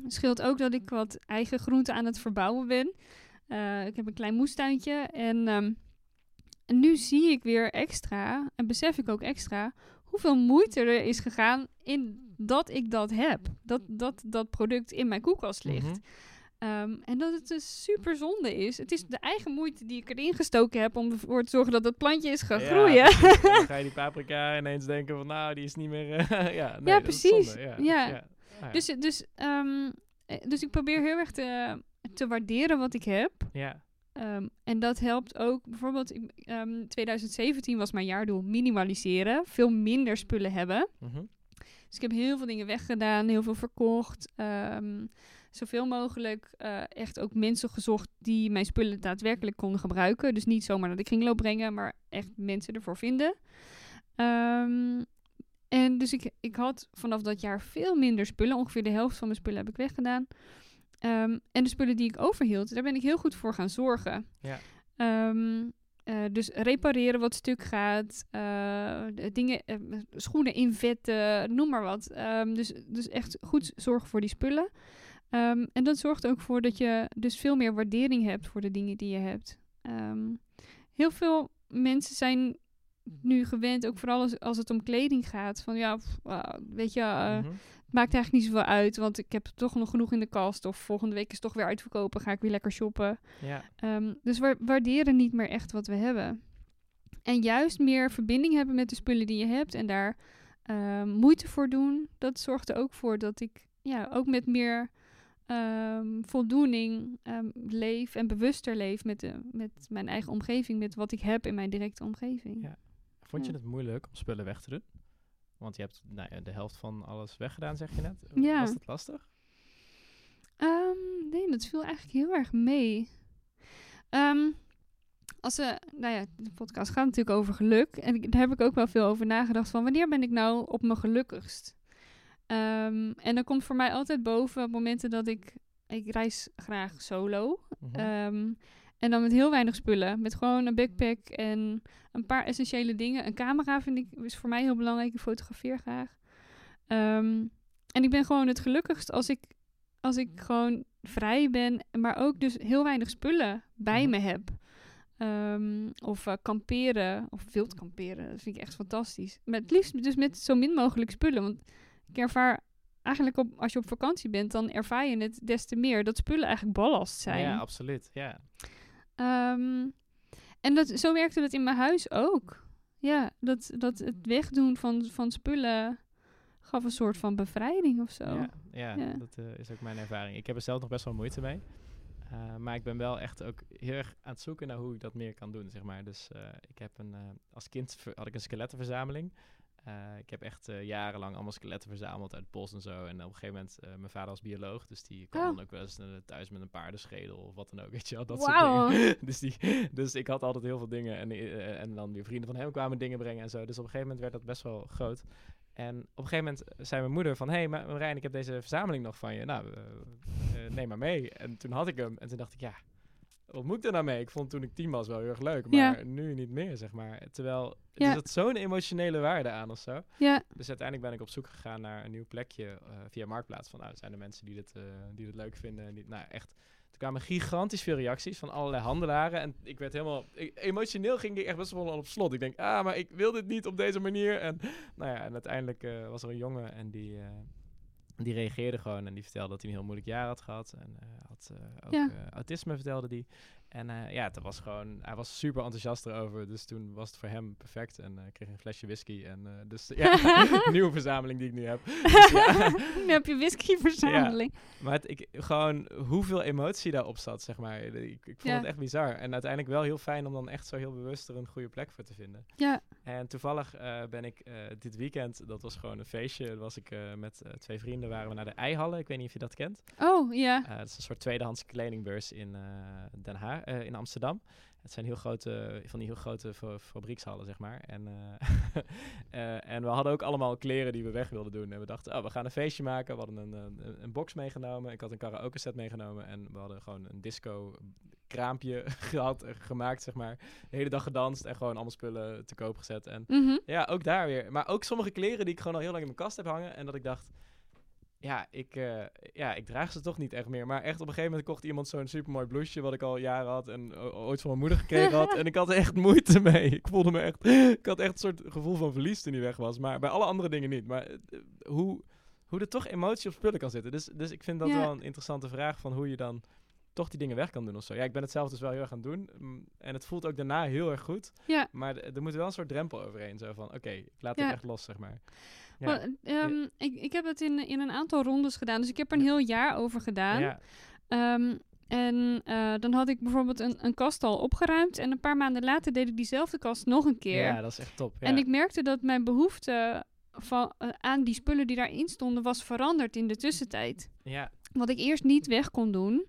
Het scheelt ook dat ik wat eigen groenten aan het verbouwen ben. Eh, ik heb een klein moestuintje en ehm, en nu zie ik weer extra, en besef ik ook extra, hoeveel moeite er is gegaan in dat ik dat heb. Dat dat, dat product in mijn koelkast ligt. Mhm. Ehm, en dat het dus super zonde is. Het is de eigen moeite die ik erin gestoken heb om ervoor te zorgen dat het plantje is gaan Ja, groeien. precies. Dan (laughs) ga je die paprika ineens denken van, nou, die is niet meer... eh, (laughs) ja, nee, Ja, dat precies. Ja. Ja. Ja. Ah. Dus, dus, ehm, eh, dus ik probeer heel erg te, te waarderen wat ik heb. ja. Ehm, en dat helpt ook. Bijvoorbeeld, ik- ehm 2017 was mijn jaardoel minimaliseren. Veel minder spullen hebben. Mhm. Dus ik heb heel veel dingen weggedaan, heel veel verkocht. ehm, zoveel mogelijk eh, echt ook mensen gezocht die mijn spullen daadwerkelijk konden gebruiken. Dus niet zomaar naar de kringloop brengen, maar echt mensen ervoor vinden. En dus ik, ik had vanaf dat jaar veel minder spullen. Ongeveer de helft van mijn spullen heb ik weggedaan. Ehm, en de spullen die ik overhield, daar ben ik heel goed voor gaan zorgen. Ja. Ehm, eh, dus repareren wat stuk gaat, eh, dingen, eh, schoenen invetten, noem maar wat. Ehm, dus, dus echt goed zorgen voor die spullen. En dat zorgt ook voor dat je dus veel meer waardering hebt voor de dingen die je hebt. Heel veel mensen zijn nu gewend, ook vooral als, als het om kleding gaat, van ja, pff, weet je, Mhm. Maakt eigenlijk niet zoveel uit, want ik heb toch nog genoeg in de kast. Of volgende week is het toch weer uitverkopen, ga ik weer lekker shoppen. Ja. Ehm, dus we waarderen niet meer echt wat we hebben. En juist meer verbinding hebben met de spullen die je hebt en daar ehm, moeite voor doen, dat zorgt er ook voor dat ik ja, ook met meer ehm, voldoening leef en bewuster leef met, de, met mijn eigen omgeving, met wat ik heb in mijn directe omgeving. Ja. Vond je Ja. het moeilijk om spullen weg te doen? Want je hebt nou ja, de helft van alles weggedaan, zeg je net. Ja. Was dat lastig? Ehm, nee, dat viel eigenlijk heel erg mee. Ehm, als ze, nou ja, de podcast gaat natuurlijk over geluk. En daar heb ik ook wel veel over nagedacht van wanneer ben ik nou op mijn gelukkigst? Ehm, en dan komt voor mij altijd boven op momenten dat ik, ik reis graag solo. Ehm, en dan met heel weinig spullen. Met gewoon een backpack en een paar essentiële dingen. Een camera vind ik is voor mij heel belangrijk. Ik fotografeer graag. Ehm, en ik ben gewoon het gelukkigst als ik, als ik gewoon vrij ben. Maar ook dus heel weinig spullen bij Mhm. me heb. Ehm, of eh, kamperen. Of wild kamperen. Dat vind ik echt fantastisch. Met het liefst dus met zo min mogelijk spullen. Want ik ervaar eigenlijk op, als je op vakantie bent, dan ervaar je het des te meer dat spullen eigenlijk ballast zijn. Ja, absoluut. Ja. Ehm, en dat, zo werkte dat in mijn huis ook. Ja, dat, dat het wegdoen van, van spullen gaf een soort van bevrijding of zo. Ja, ja, Ja. dat eh, is ook mijn ervaring. Ik heb er zelf nog best wel moeite mee. Eh, maar ik ben wel echt ook heel erg aan het zoeken naar hoe ik dat meer kan doen, zeg maar. Dus eh, ik heb een, als kind had ik een skelettenverzameling. Eh, ik heb echt eh, jarenlang allemaal skeletten verzameld uit het bos en zo. En op een gegeven moment, eh, mijn vader was bioloog, dus die kwam Oh. dan ook wel eens thuis met een paardenschedel of wat dan ook, (laughs) weet je wel. Dat soort dingen. (laughs) dus, die, dus ik had altijd heel veel dingen en, en dan weer vrienden van hem kwamen dingen brengen en zo. Dus op een gegeven moment werd dat best wel groot. En op een gegeven moment zei mijn moeder van... Hé, hey, Ma- Marijn, ik heb deze verzameling nog van je. Nou, neem maar mee. En toen had ik hem. En toen dacht ik, ja, wat moet ik er nou mee? Ik vond toen ik tien was wel heel erg leuk. Maar Ja. nu niet meer, zeg maar. Terwijl, er Ja. zat zo'n emotionele waarde aan of zo. Ja, Dus uiteindelijk ben ik op zoek gegaan naar een nieuw plekje eh, via Marktplaats. Van, nou, zijn er mensen die dit, eh, die dit leuk vinden? Die, nou, echt... Er kwamen gigantisch veel reacties van allerlei handelaren. En ik werd helemaal... ik- emotioneel ging ik echt best wel op slot. Ik denk, ah, maar ik wil dit niet op deze manier. En, nou ja, en uiteindelijk eh, was er een jongen en die... die reageerde gewoon en die vertelde dat hij een heel moeilijk jaar had gehad. En eh, had eh, ook Ja. eh, autisme, vertelde die. En eh, ja, het was gewoon, hij was super enthousiast erover. Dus toen was het voor hem perfect. En ik kreeg een flesje whisky. En eh, dus ja, een (laughs) (laughs) nieuwe verzameling die ik nu heb. (laughs) Dus ja. nu heb je whiskyverzameling. Maar het, ik, gewoon hoeveel emotie daarop zat, zeg maar. Ik, ik vond Ja. het echt bizar. En uiteindelijk wel heel fijn om dan echt zo heel bewust er een goede plek voor te vinden. Ja. En toevallig ben ik dit weekend, dat was gewoon een feestje, was ik met twee vrienden, waren we naar de Eihallen. Ik weet niet of je dat kent. Oh, ja. Dat is een soort tweedehands kledingbeurs in Den Haag, eh, in Amsterdam. Het zijn heel grote, van die heel grote fa- fabriekshallen, zeg maar. En, eh, (laughs) eh, en we hadden ook allemaal kleren die we weg wilden doen. En we dachten, oh, we gaan een feestje maken. We hadden een, een, een box meegenomen. Ik had een karaoke set meegenomen. En we hadden gewoon een disco kraampje (laughs) gehad, eh, gemaakt, zeg maar. De hele dag gedanst en gewoon allemaal spullen te koop gezet. En Mhm. ja, ook daar weer. Maar ook sommige kleren die ik gewoon al heel lang in mijn kast heb hangen. En dat ik dacht, ja, ik, eh, ja, ik draag ze toch niet echt meer. Maar echt op een gegeven moment kocht iemand zo'n supermooi blouseje... wat ik al jaren had en ooit van mijn moeder gekregen had. (laughs) en ik had er echt moeite mee. Ik voelde me echt... Ik had echt een soort gevoel van verlies toen die weg was. Maar bij alle andere dingen niet. Maar eh, hoe, hoe er toch emotie op spullen kan zitten. Dus, dus ik vind dat Ja. wel een interessante vraag van hoe je dan... toch die dingen weg kan doen of zo. Ja, ik ben het zelf dus wel heel erg aan het doen. Mm, En het voelt ook daarna heel erg goed. Ja. Maar er moet wel een soort drempel overheen. Zo van, oké, ik laat Ja. het echt los, zeg maar. Maar, ehm, ik, ik heb het in, in een aantal rondes gedaan. Dus ik heb er een heel jaar over gedaan. ja. Ehm, en eh, dan had ik bijvoorbeeld een, een kast al opgeruimd. En een paar maanden later deed ik diezelfde kast nog een keer. ja, dat is echt top. Ja. En ik merkte dat mijn behoefte van, eh, aan die spullen die daarin stonden was veranderd in de tussentijd. ja, Wat ik eerst niet weg kon doen,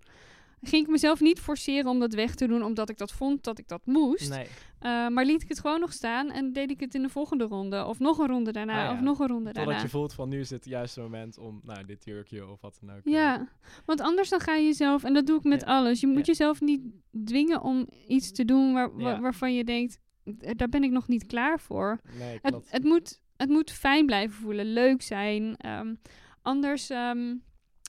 ging ik mezelf niet forceren om dat weg te doen, omdat ik dat vond dat ik dat moest. nee. Eh, maar liet ik het gewoon nog staan en deed ik het in de volgende ronde. Of nog een ronde daarna, Ah, ja. of nog een ronde Totdat daarna. je voelt van, nu is het juiste moment om, nou, dit jurkje of wat dan ook. eh, Ja, want anders dan ga je jezelf, en dat doe ik met Ja. alles, je moet Ja. jezelf niet dwingen om iets te doen waar, waarvan je denkt, "Eh, daar ben ik nog niet klaar voor. Nee, het, moet, het moet fijn blijven voelen, leuk zijn. ehm, anders, ehm,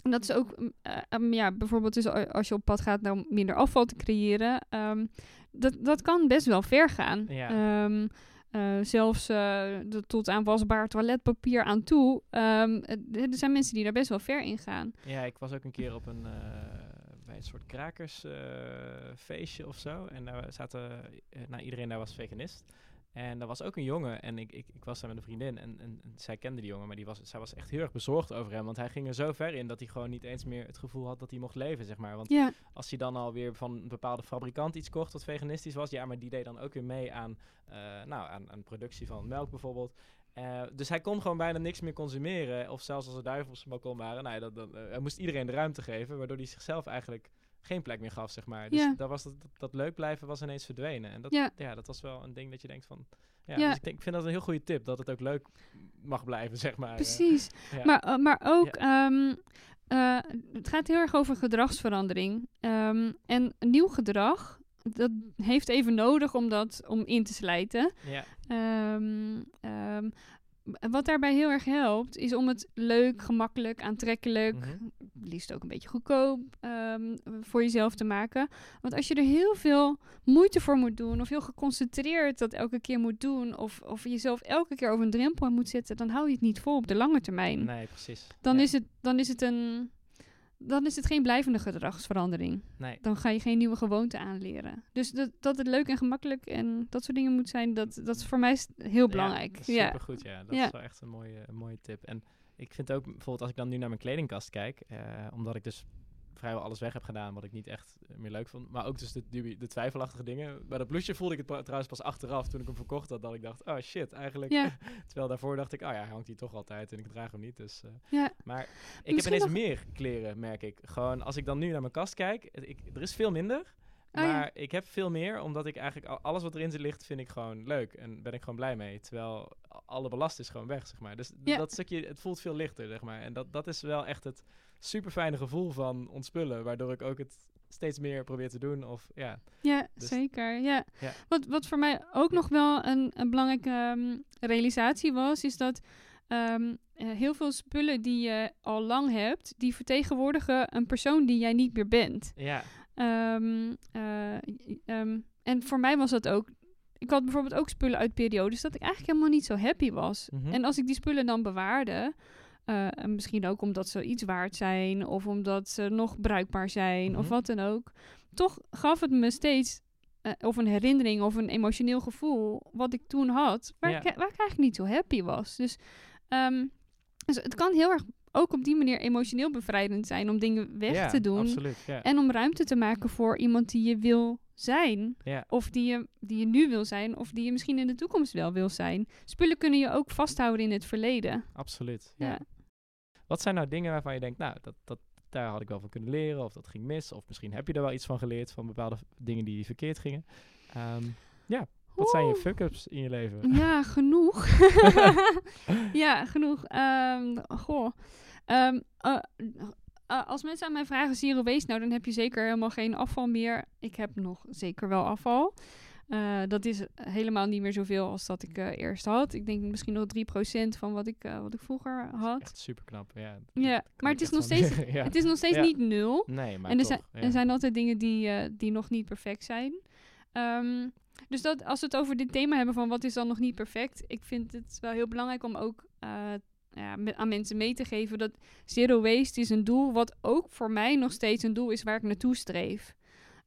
en dat is ook, mm, eh, ehm, ja, bijvoorbeeld dus a- als je op pad gaat om minder afval te creëren. ehm, dat, dat kan best wel ver gaan. Ja. Ehm, eh, zelfs eh, de- tot aan wasbaar toiletpapier aan toe. Er zijn mensen die daar best wel ver in gaan. Ja, ik was ook een keer op een, eh, bij een soort krakersfeestje of zo. En daar zaten, eh, nou, iedereen daar was veganist. En er was ook een jongen en ik, ik, ik was daar met een vriendin en, en, en zij kende die jongen, maar die was, zij was echt heel erg bezorgd over hem. Want hij ging er zo ver in dat hij gewoon niet eens meer het gevoel had dat hij mocht leven, zeg maar. Want Ja, als hij dan alweer van een bepaalde fabrikant iets kocht wat veganistisch was, ja, maar die deed dan ook weer mee aan, eh, nou, aan, aan productie van melk bijvoorbeeld. Eh, dus hij kon gewoon bijna niks meer consumeren. Of zelfs als er duiven op zijn balkon waren. Nou, ja, dat, dat, eh, hij moest iedereen de ruimte geven. Waardoor hij zichzelf eigenlijk geen plek meer gaf, zeg maar. Dus Ja. dat, was dat, dat, leuk blijven was ineens verdwenen. En dat, Ja. ja. dat was wel een ding dat je denkt van... Ja, Ja. Dus ik, denk, ik vind dat een heel goede tip. Dat het ook leuk mag blijven, zeg maar. eh. Precies. ja. Maar, eh, maar ook, ehm, eh, het gaat heel erg over gedragsverandering. Ehm, en nieuw gedrag, dat heeft even nodig om dat om in te slijten. ja. Ehm, wat daarbij heel erg helpt, is om het leuk, gemakkelijk, aantrekkelijk, Mhm. liefst ook een beetje goedkoop ehm, voor jezelf te maken. Want als je er heel veel moeite voor moet doen, of heel geconcentreerd dat elke keer moet doen, of, of jezelf elke keer over een drempel moet zetten, dan hou je het niet vol op de lange termijn. Nee, precies. Dan, Ja. is het, dan is het een. Dan is het geen blijvende gedragsverandering. Nee. Dan ga je geen nieuwe gewoonte aanleren. Dus dat, dat het leuk en gemakkelijk en dat soort dingen moet zijn, dat, dat is voor mij heel belangrijk. Ja, Ja, supergoed, ja. Dat Ja. is wel echt een mooie, een mooie tip. En ik vind ook, bijvoorbeeld als ik dan nu naar mijn kledingkast kijk, eh, omdat ik dus vrijwel alles weg heb gedaan wat ik niet echt eh, meer leuk vond. Maar ook dus de, dubi- de twijfelachtige dingen. Bij dat blouseje voelde ik het trouwens pas achteraf toen ik hem verkocht had, dat ik dacht, oh shit, eigenlijk. Ja. (laughs) Terwijl daarvoor dacht ik, oh ja, hij hangt hier toch altijd en ik draag hem niet. Dus, eh. Ja. Maar ik heb ineens nog- meer kleren, merk ik. Gewoon als ik dan nu naar mijn kast kijk, ik, er is veel minder. Oh ja. Maar ik heb veel meer, omdat ik eigenlijk al- alles wat erin zit ligt, vind ik gewoon leuk. En ben ik gewoon blij mee. Terwijl alle belast is gewoon weg, zeg maar. Dus Ja. dat stukje, het voelt veel lichter, zeg maar. En dat, dat is wel echt het super fijne gevoel van ontspullen. Waardoor ik ook het steeds meer probeer te doen. Of ja, Ja, Dus- zeker. Ja. Ja. Wat, wat voor mij ook nog wel een, een belangrijke ehm, realisatie was, is dat ehm, eh, heel veel spullen die je al lang hebt, die vertegenwoordigen een persoon die jij niet meer bent. ja, Ehm, eh, en voor mij was dat ook. Ik had bijvoorbeeld ook spullen uit periodes dat ik eigenlijk helemaal niet zo happy was. Mhm. En als ik die spullen dan bewaarde, eh, en misschien ook omdat ze iets waard zijn, of omdat ze nog bruikbaar zijn, of Mhm. wat dan ook, toch gaf het me steeds. eh, of een herinnering of een emotioneel gevoel wat ik toen had, waar, ik, waar ik eigenlijk niet zo happy was. Dus, ehm, dus het kan heel erg ook op die manier emotioneel bevrijdend zijn om dingen weg te doen. absoluut. En om ruimte te maken voor iemand die je wil zijn. Of die je, die je nu wil zijn. Of die je misschien in de toekomst wel wil zijn. Spullen kunnen je ook vasthouden in het verleden. Absoluut. Ja. Ja. Wat zijn nou dingen waarvan je denkt, nou, dat, dat, daar had ik wel van kunnen leren, of dat ging mis, of misschien heb je er wel iets van geleerd van bepaalde dingen die verkeerd gingen. Ehm, ja, wat zijn je fuck-ups in je leven? Ja, (laughs) genoeg. (laughs) ja, genoeg. Ehm, goh. Ehm, eh, eh, als mensen aan mij vragen zero waste, nou dan heb je zeker helemaal geen afval meer. Ik heb nog zeker wel afval. Eh, dat is helemaal niet meer zoveel als dat ik eh, eerst had. Ik denk misschien nog 3% van wat ik, eh, wat ik vroeger had. Echt super knap, ja. Ja, maar het is nog steeds, (laughs) ja. het is nog steeds Ja. niet nul. Nee, maar en er, toch, zijn, ja. er zijn altijd dingen die, die nog niet perfect zijn. Ehm, dus dat, als we het over dit thema hebben van wat is dan nog niet perfect, ik vind het wel heel belangrijk om ook ja, aan mensen mee te geven dat zero waste is een doel wat ook voor mij nog steeds een doel is waar ik naartoe streef.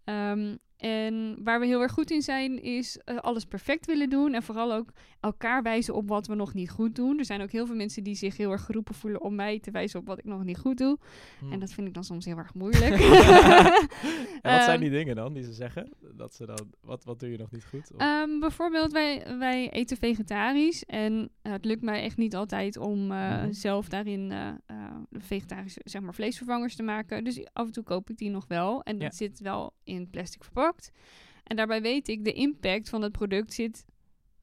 Ehm, en waar we heel erg goed in zijn, is eh, alles perfect willen doen. En vooral ook elkaar wijzen op wat we nog niet goed doen. Er zijn ook heel veel mensen die zich heel erg geroepen voelen om mij te wijzen op wat ik nog niet goed doe. En dat vind ik dan soms heel erg moeilijk. (laughs) (laughs) En wat zijn Ehm, die dingen dan die ze zeggen? Dat ze dan, wat, wat doe je nog niet goed? Ehm, bijvoorbeeld, wij, wij eten vegetarisch. En eh, het lukt mij echt niet altijd om eh, Mhm. zelf daarin vegetarische zeg maar, vleesvervangers te maken. Dus af en toe koop ik die nog wel. En Ja. dat zit wel in plastic verpakt. En daarbij weet ik, de impact van het product zit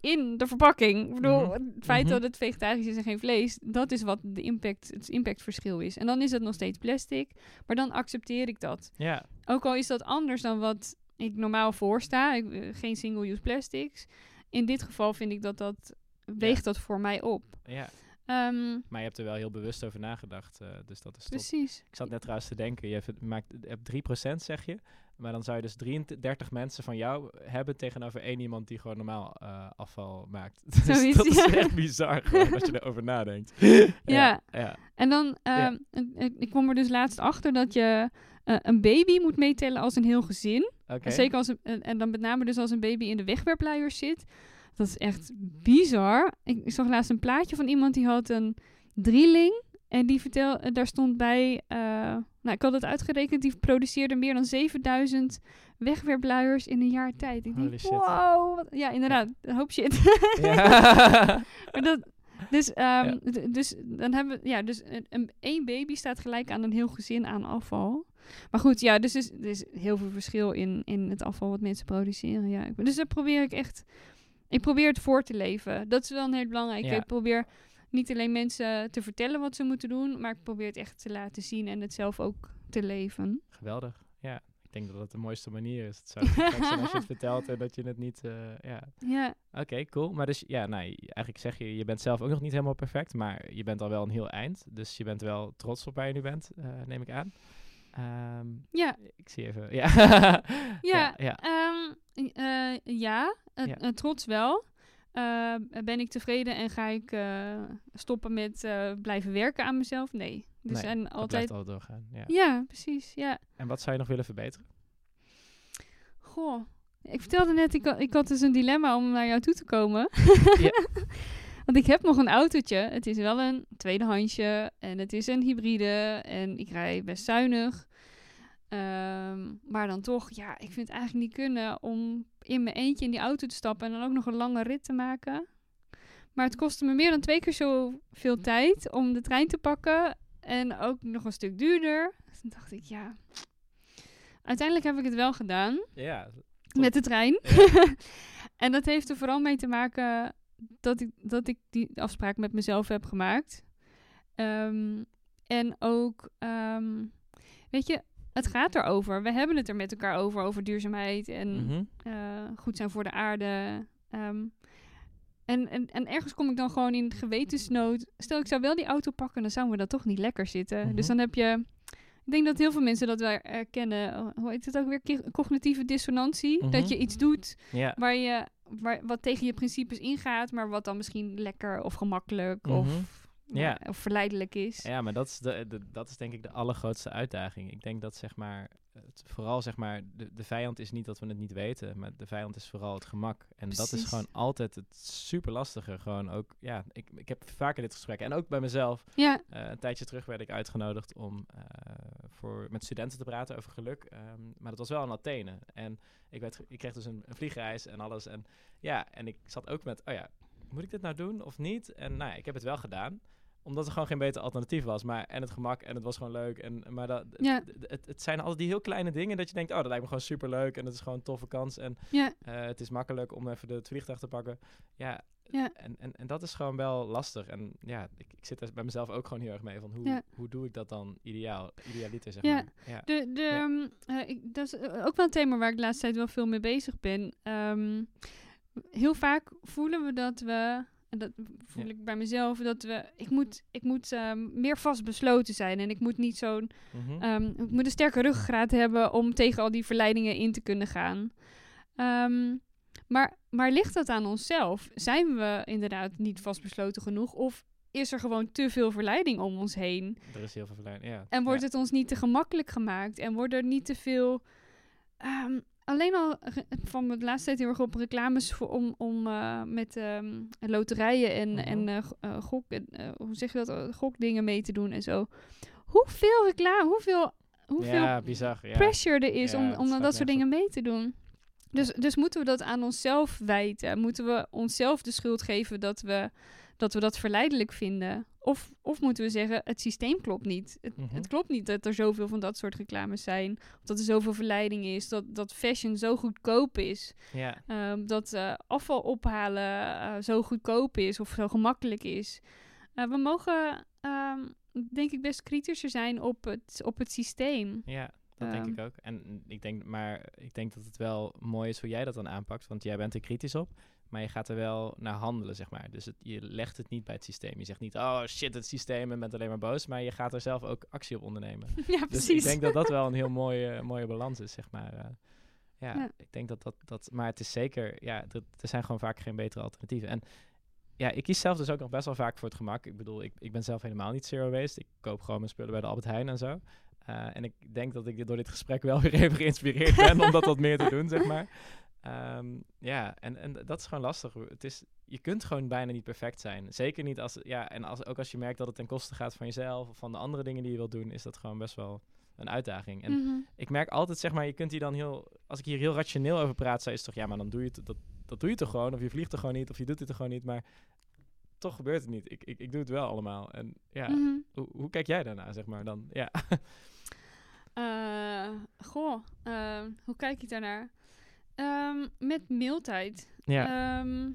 in de verpakking. Ik bedoel, Mhm. het feit Mhm. dat het vegetarisch is en geen vlees, dat is wat de impact, het impactverschil is. En dan is het nog steeds plastic, maar dan accepteer ik dat. ja, Ook al is dat anders dan wat ik normaal voorsta, ik, eh, geen single-use plastics. In dit geval vind ik dat dat weegt dat voor mij op. ja, Ehm, maar je hebt er wel heel bewust over nagedacht. eh, dus dat is top. precies. Ik zat net trouwens te denken, je hebt, maakt, hebt 3% zeg je. Maar dan zou je dus 33 mensen van jou hebben tegenover één iemand die gewoon normaal eh, afval maakt. (laughs) Dus Zoiets, dat is echt bizar gewoon, als je (laughs) erover nadenkt. Ja. ja. En dan, ehm, ik kwam er dus laatst achter dat je eh, een baby moet meetellen als een heel gezin. En Zeker als een, en, en dan met name dus als een baby in de wegwerpluiers zit. Dat is echt bizar. Ik, ik zag laatst een plaatje van iemand die had een drieling. En die vertel, eh, daar stond bij, eh, nou ik had het uitgerekend, die produceerde meer dan 7000 wegwerpluiers in een jaar tijd. Ik denk, wow, wat- ja inderdaad, een hoop shit. Ja. (laughs) maar dat, Dus, ehm, dus dan hebben we, ja, dus een, een, één baby staat gelijk aan een heel gezin aan afval. Maar goed, ja, dus er is, er is heel veel verschil in, in het afval wat mensen produceren. Ja. Dus daar probeer ik echt, ik probeer het voor te leven. Dat is wel een heel belangrijk. Ja. Ik probeer niet alleen mensen te vertellen wat ze moeten doen, maar ik probeer het echt te laten zien en het zelf ook te leven. Geweldig. Ja, ik denk dat het de mooiste manier is. Het zou zijn als je het (laughs) vertelt en dat je het niet... eh, ja. Ja, Oké, cool. Maar dus, ja, nou, eigenlijk zeg je, je bent zelf ook nog niet helemaal perfect, maar je bent al wel een heel eind. Dus je bent wel trots op waar je nu bent, eh, neem ik aan. Ehm, ja, ik zie even, ja. (laughs) Ja, ja. Ehm, eh, ja, Ja. trots wel. Eh, ben ik tevreden en ga ik eh, stoppen met eh, blijven werken aan mezelf? Nee. Dus Nee, en altijd. altijd doorgaan, ja. Ja, precies. Ja. En wat zou je nog willen verbeteren? Goh. Ik vertelde net, ik, had- ik had dus een dilemma om naar jou toe te komen. Ja. (laughs) Want ik heb nog een autootje. Het is wel een tweedehandsje en het is een hybride en ik rij best zuinig. Ehm, maar dan toch, ja, ik vind het eigenlijk niet kunnen om in mijn eentje in die auto te stappen en dan ook nog een lange rit te maken. Maar het kostte me meer dan twee keer zoveel tijd om de trein te pakken en ook nog een stuk duurder. Dus toen dacht ik, ja. Uiteindelijk heb ik het wel gedaan Ja, met de trein. Ja. (laughs) en dat heeft er vooral mee te maken dat ik, dat ik die afspraak met mezelf heb gemaakt. Ehm, en ook, ehm, weet je, het gaat erover. We hebben het er met elkaar over, over duurzaamheid en Mhm. eh, goed zijn voor de aarde. Ehm, en, en, en ergens kom ik dan gewoon in gewetensnood. Stel, ik zou wel die auto pakken, dan zouden we dat toch niet lekker zitten. Mhm. Dus dan heb je... Ik denk dat heel veel mensen dat wel herkennen. Oh, Hoe heet het ook weer? Cognitieve dissonantie. Mhm. Dat je iets doet waar je, waar, wat tegen je principes ingaat, maar wat dan misschien lekker of gemakkelijk Mhm. of, Ja. of verleidelijk is. Ja, maar dat is, de, de- dat is denk ik de allergrootste uitdaging. Ik denk dat zeg maar, het, vooral zeg maar, de, de vijand is niet dat we het niet weten, maar de vijand is vooral het gemak. En dat is gewoon altijd het super lastige. Gewoon ook, ja, ik, ik heb vaker dit gesprek en ook bij mezelf. Ja, Eh, een tijdje terug werd ik uitgenodigd om eh, voor, met studenten te praten over geluk. ehm, maar dat was wel in Athene. En ik, werd, ik kreeg dus een, een vliegreis en alles. En ja, en ik zat ook met, oh ja, moet ik dit nou doen of niet? En nou ja, ik heb het wel gedaan omdat er gewoon geen beter alternatief was. Maar en het gemak en het was gewoon leuk. En, maar dat, Ja. het, het, zijn altijd die heel kleine dingen dat je denkt... oh, dat lijkt me gewoon super leuk en het is gewoon een toffe kans. En ja, eh, het is makkelijk om even de- het vliegtuig te pakken. Ja, Ja. En, en, en dat is gewoon wel lastig. En ja, ik, ik zit er bij mezelf ook gewoon heel erg mee. Van hoe, Ja. hoe doe ik dat dan ideaal, idealiter, zeg Ja. maar. Ja. de, de, Ja. ehm, eh, ik, dat is eh, ook wel een thema waar ik de laatste tijd wel veel mee bezig ben. Ehm, heel vaak voelen we dat we, en dat voel Ja. ik bij mezelf, dat we, ik moet, ik moet ehm, meer vastbesloten zijn en ik moet niet zo'n Mhm. Ehm, ik moet een sterke ruggengraat hebben om tegen al die verleidingen in te kunnen gaan. Ehm, maar, maar ligt dat aan onszelf? Zijn we inderdaad niet vastbesloten genoeg? Of is er gewoon te veel verleiding om ons heen? er is heel veel verleiding. Ja. En wordt ja. het ons niet te gemakkelijk gemaakt? En worden er niet te veel... alleen al van de laatste tijd heel erg op reclames voor, om, om eh, met ehm, loterijen en, Mhm. en eh, eh, gok, hoe zeg je dat, gokdingen mee te doen en zo. Hoeveel reclame, hoeveel, hoeveel ja, bizar. Ja. pressure er is Ja, om, om dat soort nergens dingen mee te doen. Dus, dus moeten we dat aan onszelf wijten? Moeten we onszelf de schuld geven dat we dat, we dat verleidelijk vinden? Of, of moeten we zeggen, het systeem klopt niet. Het, Mhm. het klopt niet dat er zoveel van dat soort reclames zijn. Of dat er zoveel verleiding is. Dat, dat fashion zo goedkoop is. Ja. Ehm, dat eh, afval ophalen eh, zo goedkoop is of zo gemakkelijk is. Eh, we mogen, ehm, denk ik, best kritischer zijn op het, op het systeem. Ja, dat denk Ehm. ik ook. En ik denk, maar ik denk dat het wel mooi is hoe jij dat dan aanpakt. Want jij bent er kritisch op. Maar je gaat er wel naar handelen, zeg maar. Dus het, je legt het niet bij het systeem. Je zegt niet, oh shit, het systeem en bent alleen maar boos. Maar je gaat er zelf ook actie op ondernemen. (laughs) ja, Dus precies. ik denk dat dat wel een heel (laughs) mooie, mooie balans is, zeg maar. eh. ja, Ja. ik denk dat dat, dat... Maar het is zeker... Ja, er, er zijn gewoon vaak geen betere alternatieven. En ja, ik kies zelf dus ook nog best wel vaak voor het gemak. Ik bedoel, ik, ik ben zelf helemaal niet zero waste. Ik koop gewoon mijn spullen bij de Albert Heijn en zo. Eh, en ik denk dat ik door dit gesprek wel (laughs) weer even geïnspireerd ben om dat wat meer te doen, zeg maar. Ehm, ja, en, en dat is gewoon lastig. Het is, je kunt gewoon bijna niet perfect zijn. Zeker niet als, ja, en als, ook als je merkt dat het ten koste gaat van jezelf of van de andere dingen die je wilt doen, is dat gewoon best wel een uitdaging. En Mhm. ik merk altijd, zeg maar, je kunt hier dan heel, als ik hier heel rationeel over praat, zei is toch, ja, maar dan doe je het, dat, dat doe je toch gewoon, of je vliegt er gewoon niet, of je doet het er gewoon niet. Maar toch gebeurt het niet. Ik, ik, ik doe het wel allemaal. En ja, Mhm. hoe, hoe kijk jij daarna, zeg maar dan? Ja. (laughs) Eh, goh, ehm, hoe kijk ik daarnaar? Ehm, met mailtijd. ja. Ehm,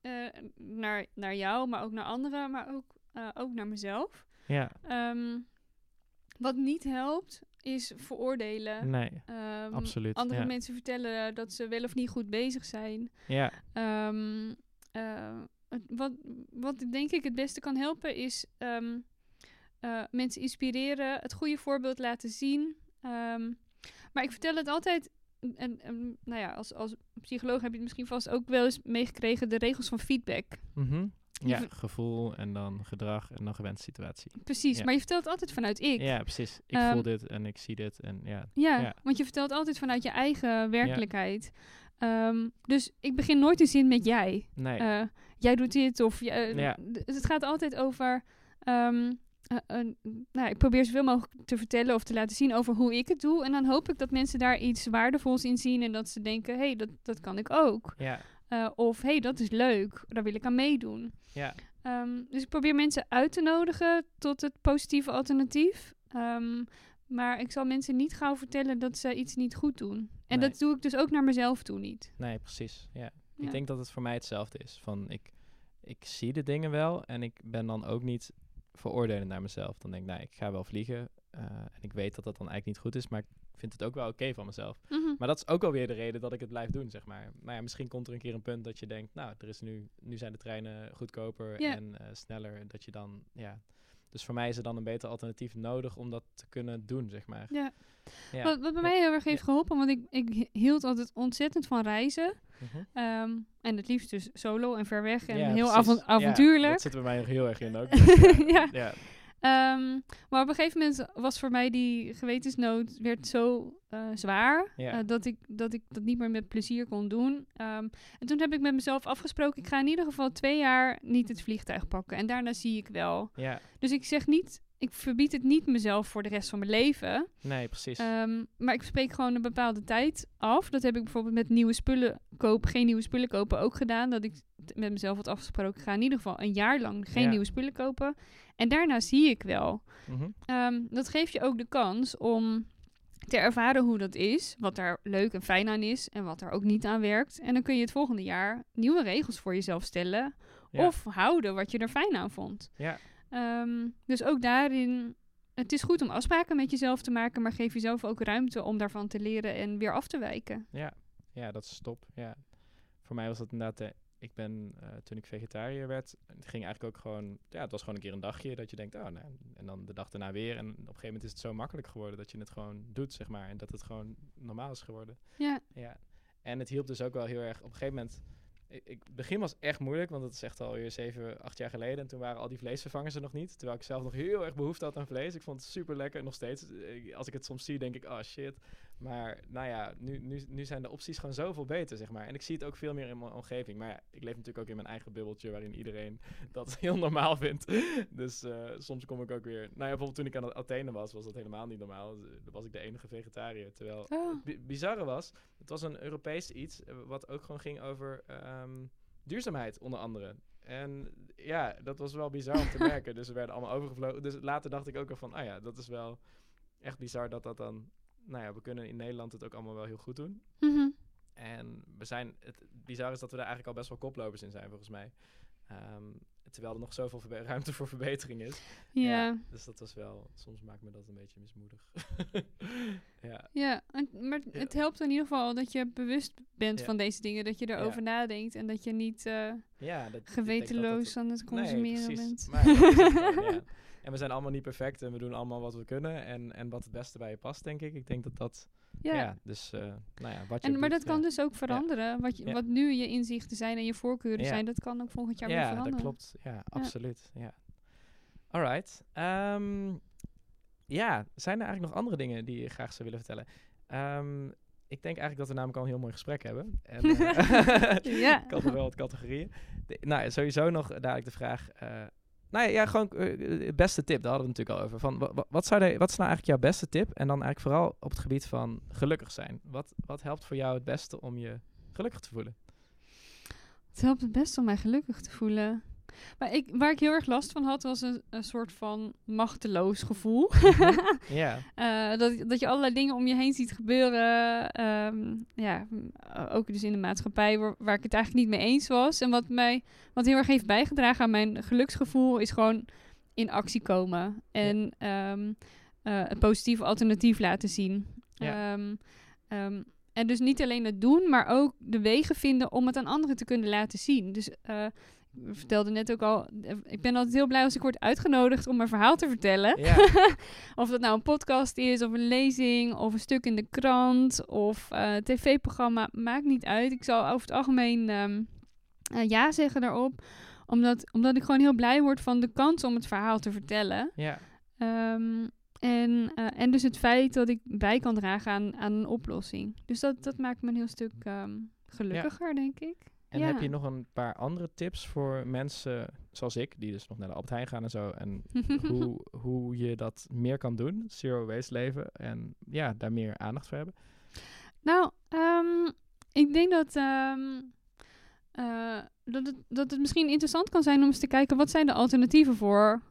eh, naar, naar jou, maar ook naar anderen, maar ook, eh, ook naar mezelf. ja. Wat niet helpt, is veroordelen. Nee, absoluut, Andere ja. mensen vertellen dat ze wel of niet goed bezig zijn. ja. Wat, wat denk ik het beste kan helpen is ehm, eh, mensen inspireren, het goede voorbeeld laten zien. Ehm, maar ik vertel het altijd, en, en nou ja, als, als psycholoog heb je het misschien vast ook wel eens meegekregen, de regels van feedback. Mhm. Ja, gevoel en dan gedrag en dan gewenste situatie. Precies, Ja. maar je vertelt altijd vanuit ik. Ja, precies. Ik Ehm, voel dit en ik zie dit en ja. Ja, Ja. want je vertelt altijd vanuit je eigen werkelijkheid. Ehm, dus ik begin nooit een zin met jij. Nee. Eh, jij doet dit of je, eh, Ja. het gaat altijd over. ehm, eh, eh, nou, ik probeer zoveel mogelijk te vertellen of te laten zien over hoe ik het doe. En dan hoop ik dat mensen daar iets waardevols in zien en dat ze denken: hé, hey, dat, dat kan ik ook. ja. Eh, of hé, hey, dat is leuk, daar wil ik aan meedoen. Ja. Ehm, dus ik probeer mensen uit te nodigen tot het positieve alternatief. Ehm, maar ik zal mensen niet gauw vertellen dat ze iets niet goed doen. En Nee. dat doe ik dus ook naar mezelf toe niet. Nee, precies. Ja. Ja. Ik denk dat het voor mij hetzelfde is. Van ik, ik zie de dingen wel en ik ben dan ook niet veroordelend naar mezelf. Dan denk ik, nou, ik ga wel vliegen. eh, en ik weet dat dat dan eigenlijk niet goed is, maar ik vind het ook wel oké van mezelf. Mhm. Maar dat is ook alweer de reden dat ik het blijf doen, zeg maar. Maar ja, misschien komt er een keer een punt dat je denkt, nou, er is nu, nu zijn de treinen goedkoper en eh, sneller. Dat je dan, ja. Dus voor mij is er dan een beter alternatief nodig om dat te kunnen doen, zeg maar. Ja. Ja. Wat, wat bij mij heel erg heeft geholpen, want ik, ik hi- hield altijd ontzettend van reizen. Mhm. Ehm, en het liefst dus solo en ver weg en Ja, heel precies. avon- Ja, avontuurlijk. dat zit bij mij nog heel erg in ook. (laughs) Dus, ja. Ehm, maar op een gegeven moment was voor mij die gewetensnood werd zo eh, zwaar eh, dat, ik, dat ik dat niet meer met plezier kon doen. Ehm, en toen heb ik met mezelf afgesproken, ik ga in ieder geval twee jaar niet het vliegtuig pakken. En daarna zie ik wel. ja, Dus ik zeg niet, ik verbied het niet mezelf voor de rest van mijn leven. nee, precies. Ehm, maar ik spreek gewoon een bepaalde tijd af. Dat heb ik bijvoorbeeld met nieuwe spullen kopen, geen nieuwe spullen kopen ook gedaan. Dat ik met mezelf had afgesproken, ga in ieder geval een jaar lang geen Ja. nieuwe spullen kopen. En daarna zie ik wel. Mhm. Ehm, dat geeft je ook de kans om te ervaren hoe dat is. Wat daar leuk en fijn aan is en wat er ook niet aan werkt. En dan kun je het volgende jaar nieuwe regels voor jezelf stellen. Ja. Of houden wat je er fijn aan vond. Ja. Ehm, dus ook daarin, het is goed om afspraken met jezelf te maken, maar geef jezelf ook ruimte om daarvan te leren en weer af te wijken. Ja, ja, dat is top. Ja. Voor mij was dat inderdaad, eh, ik ben eh, toen ik vegetariër werd, het ging eigenlijk ook gewoon, ja, het was gewoon een keer een dagje dat je denkt, oh, nou, en dan de dag daarna weer. En op een gegeven moment is het zo makkelijk geworden dat je het gewoon doet, zeg maar, en dat het gewoon normaal is geworden. Ja, Ja. En het hielp dus ook wel heel erg, op een gegeven moment, ik, het begin was echt moeilijk, want het is echt alweer zeven, acht jaar geleden. En toen waren al die vleesvervangers er nog niet. Terwijl ik zelf nog heel erg behoefte had aan vlees. Ik vond het super lekker, nog steeds. Ik- Als ik het soms zie, denk ik, oh shit. Maar nou ja, nu, nu, nu zijn de opties gewoon zoveel beter, zeg maar. En ik zie het ook veel meer in mijn omgeving. Maar ja, ik leef natuurlijk ook in mijn eigen bubbeltje, waarin iedereen (laughs) dat heel normaal vindt. Dus eh, soms kom ik ook weer... Nou ja, bijvoorbeeld toen ik aan het Athene was, was dat helemaal niet normaal. Eh, Dan was ik de enige vegetariër. Terwijl Oh. bi- bizarre was, het was een Europees iets, eh, wat ook gewoon ging over ehm, duurzaamheid, onder andere. En ja, dat was wel bizar om te (laughs) merken. Dus we werden allemaal overgevlogen. Dus later dacht ik ook al van, ah ja, dat is wel echt bizar dat dat dan... Nou ja, we kunnen in Nederland het ook allemaal wel heel goed doen. Mhm. En we zijn, het bizar is dat we daar eigenlijk al best wel koplopers in zijn, volgens mij. Ehm, terwijl er nog zoveel ruimte voor verbetering is. Ja, Dus dat was wel, soms maakt me dat een beetje mismoedig. (laughs) ja, ja. En, maar Ja. het helpt in ieder geval dat je bewust bent Ja. van deze dingen, dat je erover nadenkt en dat je niet eh, ja dat, dat dat- gewetenloos aan het consumeren nee, precies. bent. Maar (laughs) (laughs) ja. En we zijn allemaal niet perfect en we doen allemaal wat we kunnen. En, en wat het beste bij je past, denk ik. Ik denk dat dat, ja, ja. dus, eh, nou ja, wat je En, maar dat kan ja. dus ook veranderen. Wat, je, Ja. wat nu je inzichten zijn en je voorkeuren Ja. zijn, dat kan ook volgend jaar weer Ja, veranderen. dat klopt. Ja, absoluut. Ja. Alright. Ehm, ja, zijn er eigenlijk nog andere dingen die je graag zou willen vertellen? Ehm, ik denk eigenlijk dat we namelijk al een heel mooi gesprek hebben. En, (laughs) eh, Ja. Ik had nog wel wat categorieën. De- nou, sowieso nog dadelijk de vraag... eh, nou ja, gewoon eh, beste tip, daar hadden we het natuurlijk al over. Van, wa- wa- wat, zou de, wat is nou eigenlijk jouw beste tip? En dan eigenlijk vooral op het gebied van gelukkig zijn. Wat, wat helpt voor jou het beste om je gelukkig te voelen? Het helpt het best om mij gelukkig te voelen. Maar ik, waar ik heel erg last van had, was een, een soort van machteloos gevoel. (laughs) Ja. Eh, dat, dat je allerlei dingen om je heen ziet gebeuren. ehm, ja, eh, ook dus in de maatschappij waar, waar ik het eigenlijk niet mee eens was. En wat mij wat heel erg heeft bijgedragen aan mijn geluksgevoel, is gewoon in actie komen. En eh, een positief alternatief laten zien. Ja. Ehm, en dus niet alleen het doen, maar ook de wegen vinden om het aan anderen te kunnen laten zien. Dus vertelde net ook al, eh, ik ben altijd heel blij als ik word uitgenodigd om mijn verhaal te vertellen. Ja. (laughs) of dat nou een podcast is, of een lezing, of een stuk in de krant, of eh tv-programma, maakt niet uit. Ik zal over het algemeen ehm, eh, ja zeggen daarop, omdat, omdat ik gewoon heel blij word van de kans om het verhaal te vertellen. ja. Ehm, en, en dus het feit dat ik bij kan dragen aan, aan een oplossing. Dus dat, dat maakt me een heel stuk ehm, gelukkiger, denk ik. En Ja. heb je nog een paar andere tips voor mensen zoals ik, die dus nog naar de Albert Heijn gaan en zo, en (laughs) hoe, hoe je dat meer kan doen, zero waste leven, en ja, daar meer aandacht voor hebben? Nou, ehm, ik denk dat, ehm, eh, dat, het, dat het misschien interessant kan zijn om eens te kijken wat zijn de alternatieven voor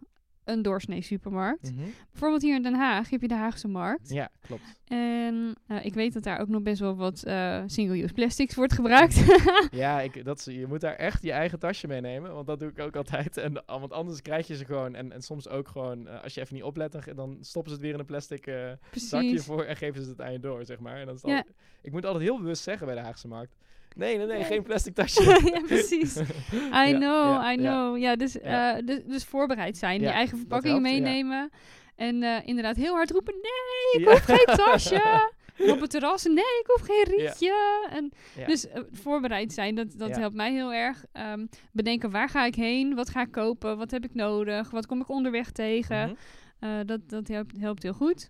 een doorsnee supermarkt. Mhm. Bijvoorbeeld hier in Den Haag heb je de Haagse Markt. Ja, klopt. En eh, ik weet dat daar ook nog best wel wat eh, single-use plastics wordt gebruikt. (laughs) Ja, ik, dat, is- je moet daar echt je eigen tasje meenemen, want dat doe ik ook altijd. En, want anders krijg je ze gewoon, en, en soms ook gewoon, eh, als je even niet oplet, dan, stoppen ze het weer in een plastic zakje voor en geven ze het aan je door, zeg maar. En dan is Ja. ik moet altijd heel bewust zeggen bij de Haagse Markt, nee, nee, nee, geen plastic (laughs) tasje. ja, precies. (laughs) I know, I know. Ja, dus, eh, dus, dus voorbereid zijn. Je eigen verpakkingen ja. meenemen. En eh, inderdaad heel hard roepen, nee, ik hoef geen (laughs) tasje. En op het terras, nee, ik hoef geen Ja. rietje. En Ja. Dus eh, voorbereid zijn, dat, dat Ja. helpt mij heel erg. Ehm, bedenken, waar ga ik heen? Wat ga ik kopen? Wat heb ik nodig? Wat kom ik onderweg tegen? Mhm. Dat dat helpt, helpt heel goed.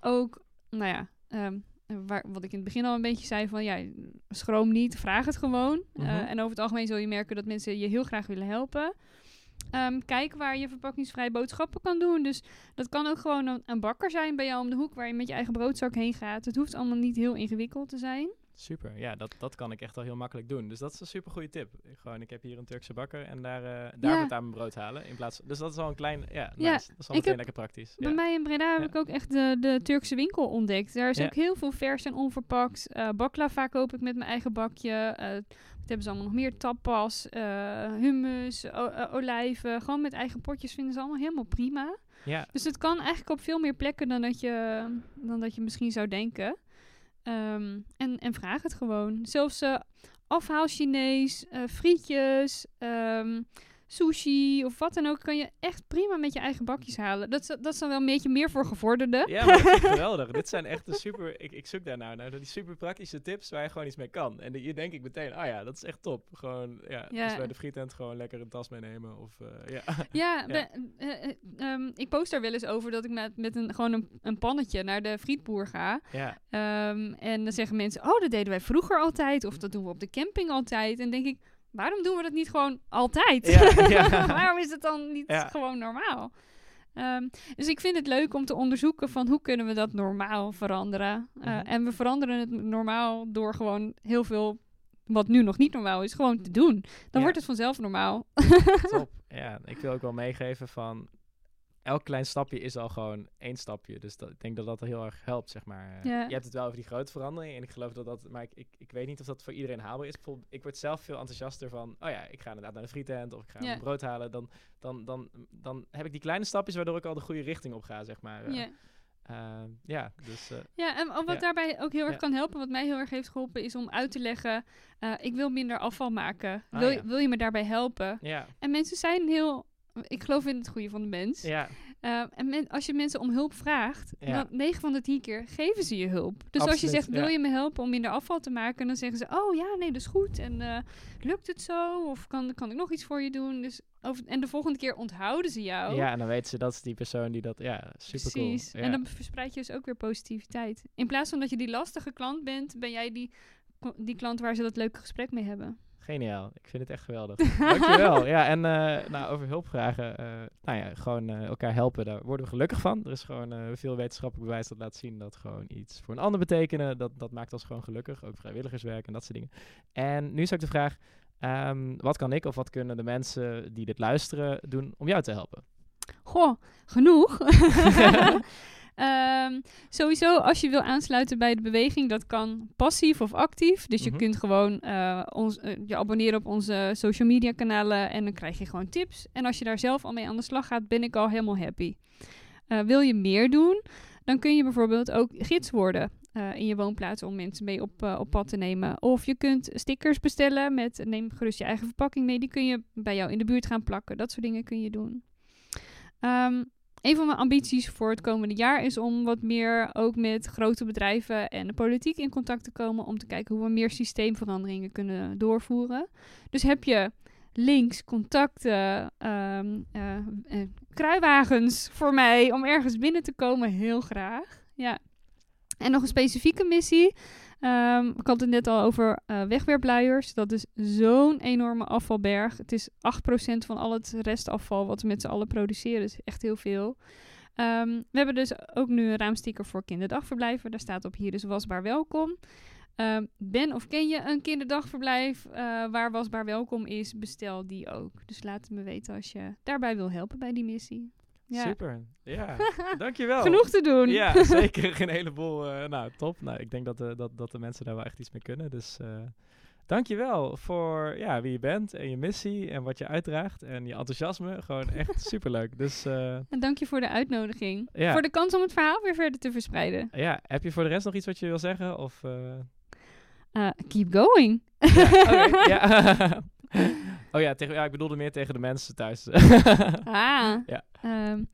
Ook, nou ja, ehm, waar, wat ik in het begin al een beetje zei van, ja, schroom niet, vraag het gewoon. Eh, Mhm. en over het algemeen zul je merken dat mensen je heel graag willen helpen. Ehm, kijk waar je verpakkingsvrij boodschappen kan doen. Dus dat kan ook gewoon een, een bakker zijn bij jou om de hoek waar je met je eigen broodzak heen gaat. Het hoeft allemaal niet heel ingewikkeld te zijn. Super, ja, dat, dat kan ik echt al heel makkelijk doen. Dus dat is een super goede tip. Ik, gewoon, ik heb hier een Turkse bakker en daar, eh daar Ja. moet aan mijn brood halen. In plaats, dus dat is al een klein, ja, Ja, nice. dat is al meteen lekker praktisch. Bij Ja. mij in Breda heb ik ook echt de, de Turkse winkel ontdekt. Daar is ook heel veel vers en onverpakt. Eh baklava koop ik met mijn eigen bakje. Wat hebben ze allemaal nog meer? Tapas, hummus, olijven. Gewoon met eigen potjes vinden ze allemaal helemaal prima. ja, Dus het kan eigenlijk op veel meer plekken dan dat je, dan dat je misschien zou denken. Ehm, en, en vraag het gewoon. Zelfs eh afhaal Chinees, eh, frietjes, ehm, sushi of wat dan ook, kan je echt prima met je eigen bakjes halen. Dat, is- dat is dan wel een beetje meer voor gevorderden. Ja, maar dat (laughs) geweldig. Dit zijn echt de super... Ik, ik zoek daarnaar, naar die super praktische tips waar je gewoon iets mee kan. En hier denk ik meteen, ah ja, dat is echt top. Gewoon, ja, Ja. dus bij de frietent gewoon lekker een tas meenemen. Of, eh, (laughs) ja. Ja, eh, eh, ehm, ik post daar wel eens over dat ik met, met een, gewoon een, een pannetje naar de frietboer ga. ja, Ehm, en dan zeggen mensen, oh, dat deden wij vroeger altijd. Of dat doen we op de camping altijd. En denk ik, waarom doen we dat niet gewoon altijd? Ja, (laughs) ja. waarom is het dan niet Ja. gewoon normaal? Ehm, dus ik vind het leuk om te onderzoeken van hoe kunnen we dat normaal veranderen. Eh, Mhm. En we veranderen het normaal door gewoon heel veel, wat nu nog niet normaal is, gewoon te doen. Dan wordt het vanzelf normaal. top. (laughs) Ja, ik wil ook wel meegeven van... Elk klein stapje is al gewoon één stapje. Dus dat, ik denk dat dat heel erg helpt, zeg maar. Eh, Ja. Je hebt het wel over die grote verandering. En ik geloof dat dat... Maar ik, ik, ik weet niet of dat voor iedereen haalbaar is. Bijvoorbeeld, ik word zelf veel enthousiaster van... Oh ja, ik ga inderdaad naar de frietent. Of ik ga Ja. brood halen. Dan, dan, dan, dan heb ik die kleine stapjes waardoor ik al de goede richting op ga, zeg maar. Eh, Ja. eh, ja, dus... eh, Ja, en wat Ja. daarbij ook heel erg Ja. kan helpen, wat mij heel erg heeft geholpen, is om uit te leggen: eh, ik wil minder afval maken. Ah, wil, ja. wil je me daarbij helpen? ja, En mensen zijn heel. Ik geloof in het goede van de mens. ja, Eh, en men- als je mensen om hulp vraagt, Ja. dan 9 van de 10 keer geven ze je hulp. Dus als je zegt, wil ja. je me helpen om minder afval te maken? Dan zeggen ze, oh ja, nee, dat is goed. En eh, lukt het zo? Of kan, kan ik nog iets voor je doen? Dus over, en de volgende keer onthouden ze jou. ja, en dan weten ze dat is die persoon die dat... Ja, super cool. Precies. Ja. En dan verspreid je dus ook weer positiviteit. In plaats van dat je die lastige klant bent, ben jij die, die klant waar ze dat leuke gesprek mee hebben. Geniaal. Ik vind het echt geweldig. (laughs) Dankjewel. Ja, en eh, nou, over hulp vragen. eh, nou ja, gewoon eh, elkaar helpen. Daar worden we gelukkig van. Er is gewoon veel wetenschappelijk bewijs dat laat zien dat gewoon iets voor een ander betekenen. Dat, dat maakt ons gewoon gelukkig. Ook vrijwilligerswerk en dat soort dingen. En nu is ook de vraag. Ehm, wat kan ik of wat kunnen de mensen die dit luisteren doen om jou te helpen? Goh, genoeg. (laughs) (laughs) Ehm, sowieso, als je wil aansluiten bij de beweging, dat kan passief of actief. Dus je Mhm. kunt gewoon eh, ons, eh, je abonneren op onze social media kanalen en dan krijg je gewoon tips. En als je daar zelf al mee aan de slag gaat, ben ik al helemaal happy. Eh, wil je meer doen, dan kun je bijvoorbeeld ook gids worden in je woonplaats om mensen mee op, op pad te nemen. Of je kunt stickers bestellen met, neem gerust je eigen verpakking mee, die kun je bij jou in de buurt gaan plakken. Dat soort dingen kun je doen. Ehm, een van mijn ambities voor het komende jaar is om wat meer ook met grote bedrijven en de politiek in contact te komen om te kijken hoe we meer systeemveranderingen kunnen doorvoeren. Dus heb je links, contacten, ehm, eh, eh, kruiwagens voor mij om ergens binnen te komen, heel graag. Ja. En nog een specifieke missie. Ehm, ik had het net al over eh, wegwerpluiers. Dat is zo'n enorme afvalberg. Het is 8% van al het restafval wat we met z'n allen produceren. Is echt heel veel. Ehm, we hebben dus ook nu een raamsticker voor kinderdagverblijven. Daar staat op hier is wasbaar welkom. Ehm, ben of ken je een kinderdagverblijf eh, waar wasbaar welkom is? Bestel die ook. Dus laat het me weten als je daarbij wil helpen bij die missie. Ja. Super. Ja, (laughs) dankjewel. Genoeg te doen. Ja, (laughs) zeker. Een heleboel. eh, nou, top. Nou, ik denk dat de, dat, dat de mensen daar wel echt iets mee kunnen. Dus eh dankjewel voor ja, wie je bent en je missie en wat je uitdraagt en je enthousiasme. Gewoon echt (laughs) superleuk. Dus eh, En dank je voor de uitnodiging. Ja. Voor de kans om het verhaal weer verder te verspreiden. ja, heb je voor de rest nog iets wat je wil zeggen? Of, eh, Eh, keep going. ja. (laughs) oh ja, tegen, ja, ik bedoelde meer tegen de mensen thuis. Ah. (laughs) Ja. Ehm,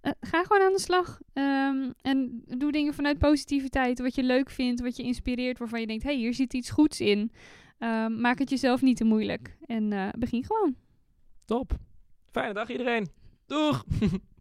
eh, ga gewoon aan de slag. Ehm, en doe dingen vanuit positiviteit. Wat je leuk vindt, wat je inspireert, waarvan je denkt: hé, hey, hier zit iets goeds in. Ehm, maak het jezelf niet te moeilijk. En eh, begin gewoon. top. Fijne dag iedereen. Doeg! (laughs)